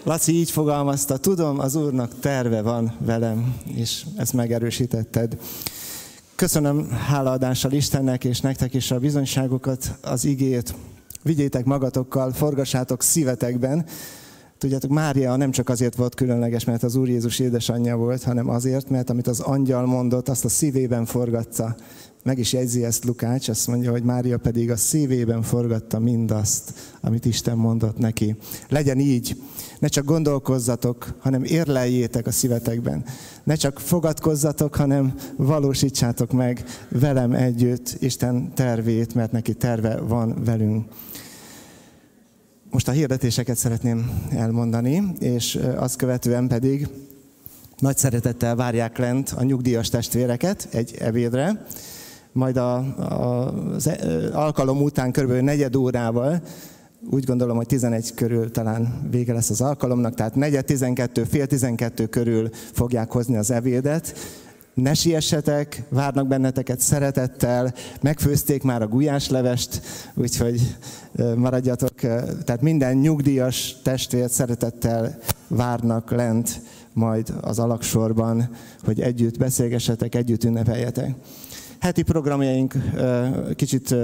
Laci így fogalmazta, tudom, az Úrnak terve van velem, és ezt megerősítetted. Köszönöm hálaadással Istennek és nektek is a bizonyságokat, az igét. Vigyétek magatokkal, forgassátok szívetekben. Tudjátok, Mária nem csak azért volt különleges, mert az Úr Jézus édesanyja volt, hanem azért, mert amit az angyal mondott, azt a szívében forgatta. Meg is jegyzi ezt Lukács, azt mondja, hogy Mária pedig a szívében forgatta mindazt, amit Isten mondott neki. Legyen így, ne csak gondolkozzatok, hanem érleljétek a szívetekben. Ne csak fogadkozzatok, hanem valósítsátok meg velem együtt Isten tervét, mert neki terve van velünk. Most a hirdetéseket szeretném elmondani, és azt követően pedig nagy szeretettel várják lent a nyugdíjas testvéreket egy ebédre, majd a, a, az alkalom után kb. negyed órával úgy gondolom, hogy 11 körül talán vége lesz az alkalomnak, tehát 4 12, fél 12 körül fogják hozni az evédet. Ne siessetek, várnak benneteket szeretettel, megfőzték már a gulyáslevest, úgyhogy maradjatok, tehát minden nyugdíjas testvért szeretettel várnak lent majd az alaksorban, hogy együtt beszélgessetek, együtt ünnepeljetek. Heti programjaink kicsit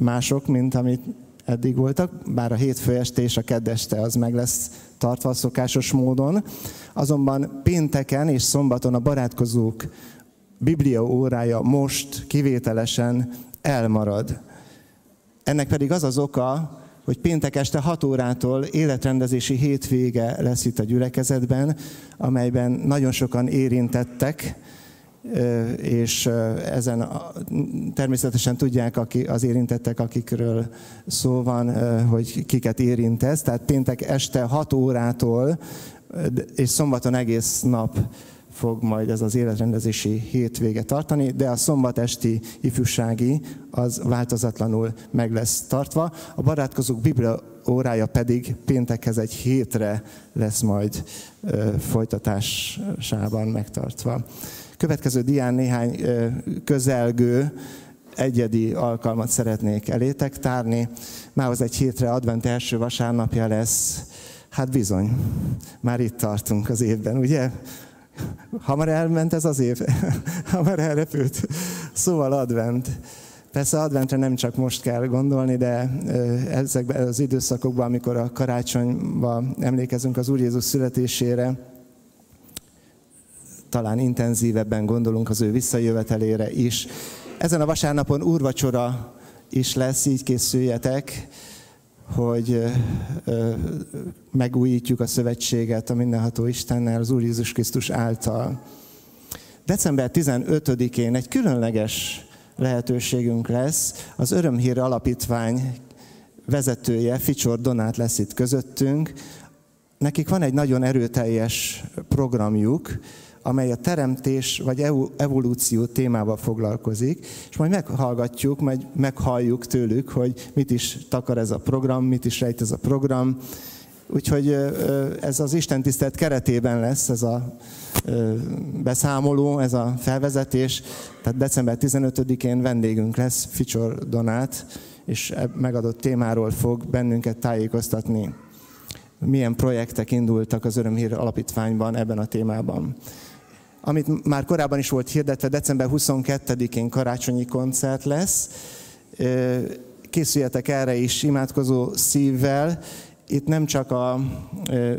mások, mint amit eddig voltak, bár a hétfő este és a keddeste az meg lesz tartva szokásos módon. Azonban pénteken és szombaton a barátkozók Biblia órája most kivételesen elmarad. Ennek pedig az az oka, hogy péntek este 6 órától életrendezési hétvége lesz itt a gyülekezetben, amelyben nagyon sokan érintettek, és ezen természetesen tudják az érintettek, akikről szó van, hogy kiket érint ez. Tehát péntek este 6 órától és szombaton egész nap fog majd ez az életrendezési hétvége tartani, de a szombat esti ifjúsági az változatlanul meg lesz tartva. A barátkozók Biblia órája pedig péntekhez egy hétre lesz majd folytatásában megtartva. Következő dián néhány közelgő egyedi alkalmat szeretnék elétek tárni. Mához egy hétre advent első vasárnapja lesz. Hát bizony, már itt tartunk az évben, ugye? Hamar elment ez az év, hamar elrepült. Szóval advent. Persze adventre nem csak most kell gondolni, de ezekben az időszakokban, amikor a karácsonyban emlékezünk az Úr Jézus születésére, talán intenzívebben gondolunk az ő visszajövetelére is. Ezen a vasárnapon úrvacsora is lesz, így készüljetek, hogy megújítjuk a szövetséget a mindenható Istennel, az Úr Jézus Krisztus által. December 15-én egy különleges lehetőségünk lesz. Az Örömhír Alapítvány vezetője, Ficsor Donát lesz itt közöttünk. Nekik van egy nagyon erőteljes programjuk, amely a teremtés vagy evolúció témával foglalkozik, és majd meghallgatjuk, majd meghalljuk tőlük, hogy mit is takar ez a program, mit is rejt ez a program. Úgyhogy ez az Isten tisztelt keretében lesz ez a beszámoló, ez a felvezetés. Tehát december 15-én vendégünk lesz Ficsor Donát, és e megadott témáról fog bennünket tájékoztatni milyen projektek indultak az Örömhír Alapítványban ebben a témában amit már korábban is volt hirdetve, december 22-én karácsonyi koncert lesz. Készüljetek erre is imádkozó szívvel. Itt nem csak a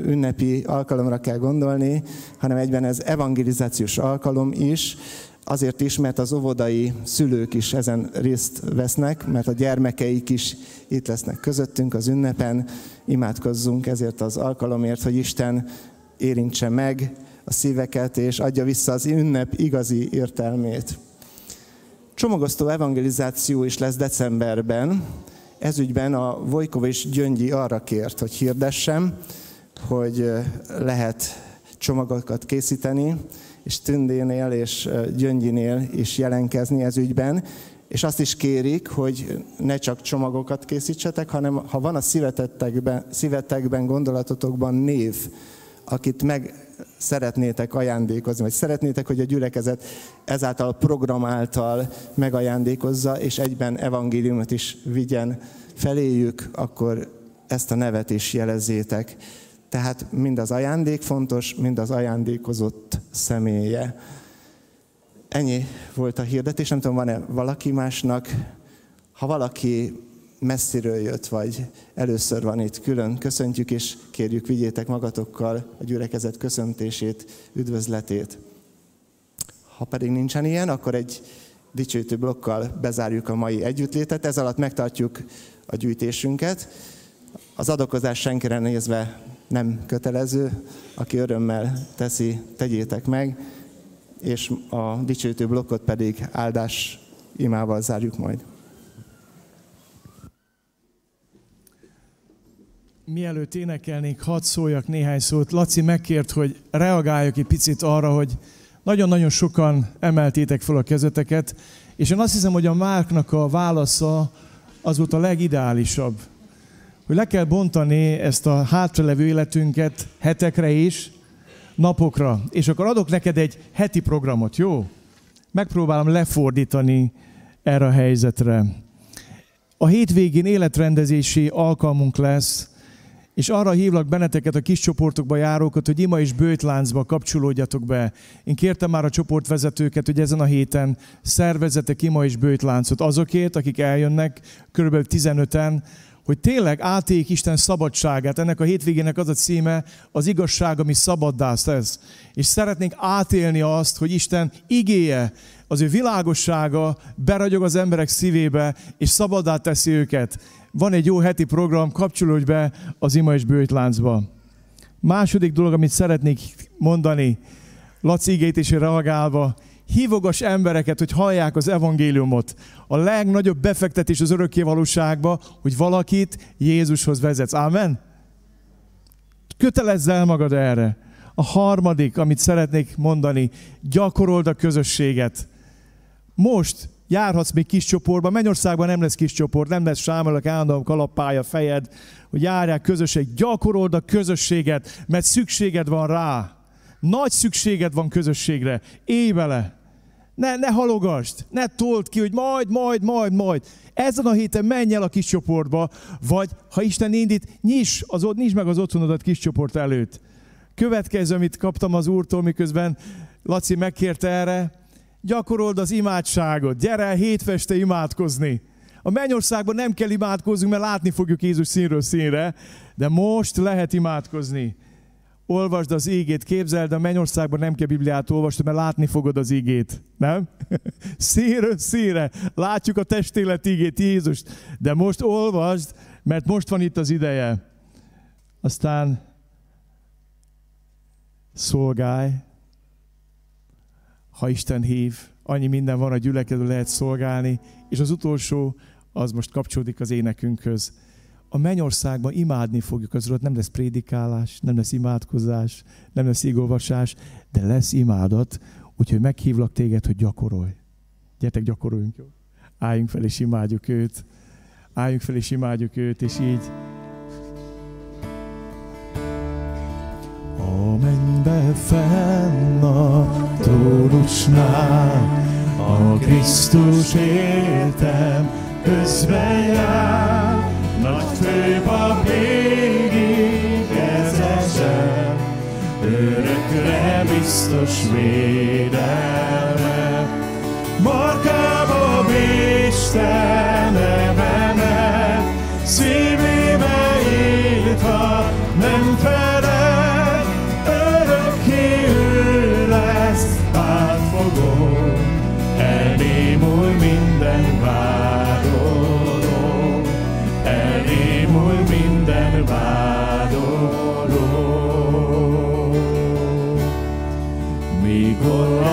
ünnepi alkalomra kell gondolni, hanem egyben ez evangelizációs alkalom is, azért is, mert az óvodai szülők is ezen részt vesznek, mert a gyermekeik is itt lesznek közöttünk az ünnepen. Imádkozzunk ezért az alkalomért, hogy Isten érintse meg a szíveket, és adja vissza az ünnep igazi értelmét. Csomagosztó evangelizáció is lesz decemberben. Ezügyben a Vojkov és Gyöngyi arra kért, hogy hirdessem, hogy lehet csomagokat készíteni, és Tündénél és Gyöngyinél is jelenkezni ez ügyben, és azt is kérik, hogy ne csak csomagokat készítsetek, hanem ha van a szívetekben, szívetekben gondolatotokban név, akit meg szeretnétek ajándékozni, vagy szeretnétek, hogy a gyülekezet ezáltal program által megajándékozza, és egyben evangéliumot is vigyen feléjük, akkor ezt a nevet is jelezzétek. Tehát mind az ajándék fontos, mind az ajándékozott személye. Ennyi volt a hirdetés, nem tudom, van-e valaki másnak. Ha valaki messziről jött, vagy először van itt külön, köszöntjük és kérjük, vigyétek magatokkal a gyülekezet köszöntését, üdvözletét. Ha pedig nincsen ilyen, akkor egy dicsőítő blokkal bezárjuk a mai együttlétet, ez alatt megtartjuk a gyűjtésünket. Az adokozás senkire nézve nem kötelező, aki örömmel teszi, tegyétek meg, és a dicsőítő blokkot pedig áldás imával zárjuk majd. Mielőtt énekelnék, hadd szóljak néhány szót. Laci megkért, hogy reagáljak egy picit arra, hogy nagyon-nagyon sokan emeltétek fel a kezeteket, és én azt hiszem, hogy a Márknak a válasza az volt a legideálisabb. Hogy le kell bontani ezt a hátralevő életünket hetekre is, napokra. És akkor adok neked egy heti programot, jó? Megpróbálom lefordítani erre a helyzetre. A hétvégén életrendezési alkalmunk lesz, és arra hívlak benneteket a kis csoportokba járókat, hogy ima és bőtláncba kapcsolódjatok be. Én kértem már a csoportvezetőket, hogy ezen a héten szervezetek ima és bőtláncot azokért, akik eljönnek, körülbelül 15-en, hogy tényleg átéljék Isten szabadságát. Ennek a hétvégének az a címe, az igazság, ami szabaddá tesz. És szeretnénk átélni azt, hogy Isten igéje, az ő világossága beragyog az emberek szívébe, és szabaddá teszi őket. Van egy jó heti program, kapcsolódj be az ima és bőjtláncba. Második dolog, amit szeretnék mondani, Laci igét is reagálva, hívogas embereket, hogy hallják az evangéliumot. A legnagyobb befektetés az örökké valóságba, hogy valakit Jézushoz vezetsz. Ámen? Kötelezz el magad erre. A harmadik, amit szeretnék mondani, gyakorold a közösséget. Most járhatsz még kis csoportban, Mennyországban nem lesz kis csoport, nem lesz sámolak állandóan kalappálja fejed, hogy járják közösség, gyakorold a közösséget, mert szükséged van rá. Nagy szükséged van közösségre. Élj vele! Ne, ne halogasd, ne told ki, hogy majd, majd, majd, majd. Ezen a héten menj el a kis csoportba, vagy ha Isten indít, nyis, az, nyis meg az otthonodat kis csoport előtt. Következő, amit kaptam az úrtól, miközben Laci megkérte erre, gyakorold az imádságot, gyere el hétfeste imádkozni. A mennyországban nem kell imádkozni, mert látni fogjuk Jézus színről színre, de most lehet imádkozni olvasd az ígét, képzeld, a mennyországban nem kell Bibliát olvasni, mert látni fogod az ígét, nem? Színről színre, látjuk a testélet ígét, Jézust, de most olvasd, mert most van itt az ideje. Aztán szolgálj, ha Isten hív, annyi minden van a gyülekező, lehet szolgálni, és az utolsó, az most kapcsolódik az énekünkhöz a mennyországban imádni fogjuk az Urat, nem lesz prédikálás, nem lesz imádkozás, nem lesz igolvasás, de lesz imádat, úgyhogy meghívlak téged, hogy gyakorolj. Gyertek, gyakoroljunk? Álljunk fel és imádjuk őt. Álljunk fel és imádjuk őt, és így. A mennybe fenn a trónusnál, a Krisztus éltem, közben jár, nagy főpap végig ezesen, örökre biztos védelme. Markába Isten nevemet, szívébe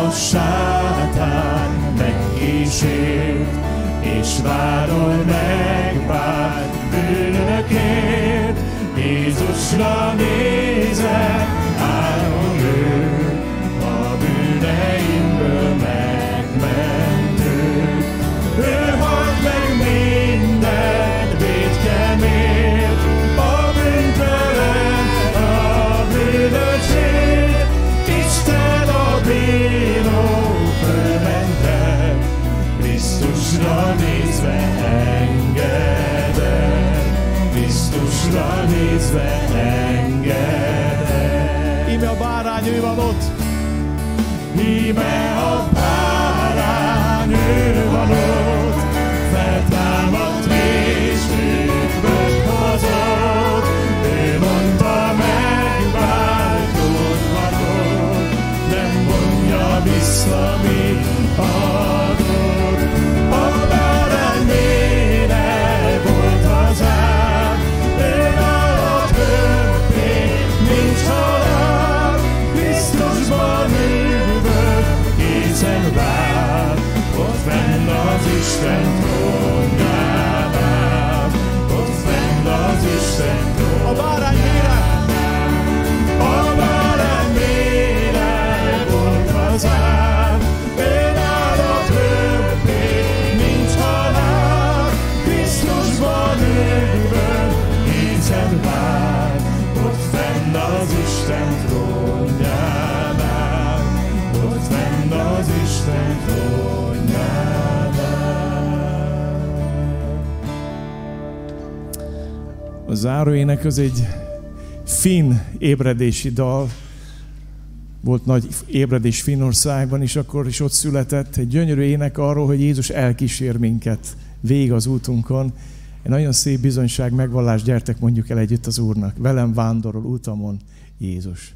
a sátán megkísért, és vádol meg bár bűnökért, Jézusra nézett. Amen. A záróének az egy finn ébredési dal, volt nagy ébredés Finnországban, is akkor is ott született egy gyönyörű ének arról, hogy Jézus elkísér minket végig az útunkon. Egy nagyon szép bizonyság, megvallás, gyertek mondjuk el együtt az Úrnak. Velem vándorol útamon Jézus.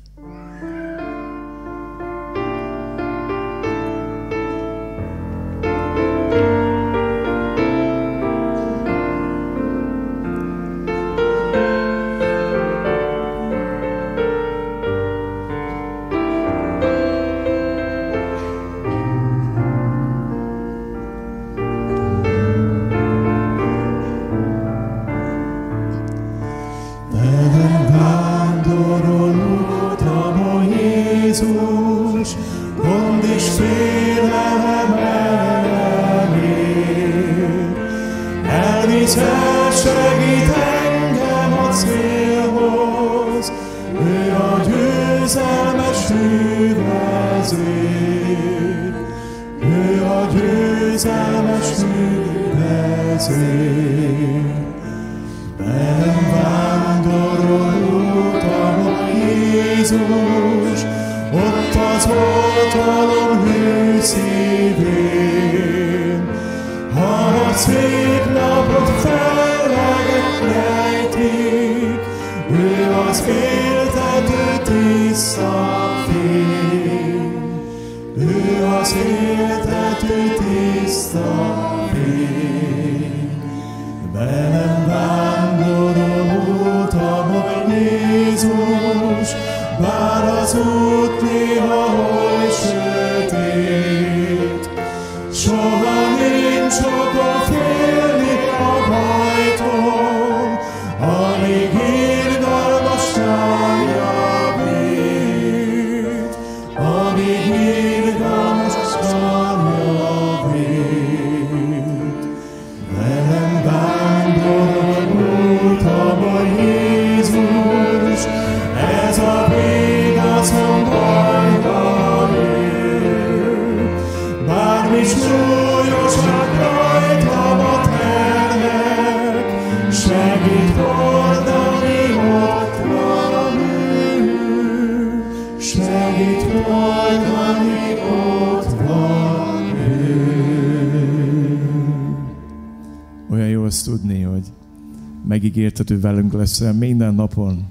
ő velünk leszel minden napon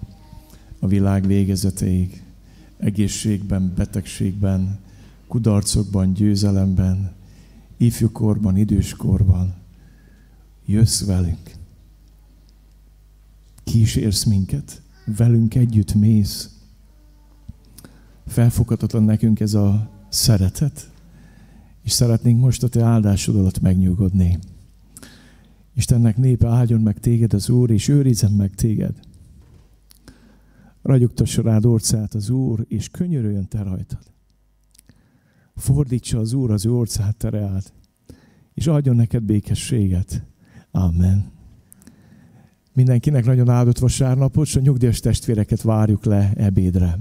a világ végezetéig. Egészségben, betegségben, kudarcokban, győzelemben, ifjúkorban, időskorban. Jössz velünk. Kísérsz minket. Velünk együtt mész. Felfoghatatlan nekünk ez a szeretet, és szeretnénk most a te áldásodat megnyugodni. Istennek népe áldjon meg téged az Úr, és őrizzen meg téged. Ragyogtassa rád orcát az Úr, és könyörüljön te rajtad. Fordítsa az Úr az ő orcát tereát, és adjon neked békességet. Amen. Mindenkinek nagyon áldott vasárnapot, és a nyugdíjas testvéreket várjuk le ebédre.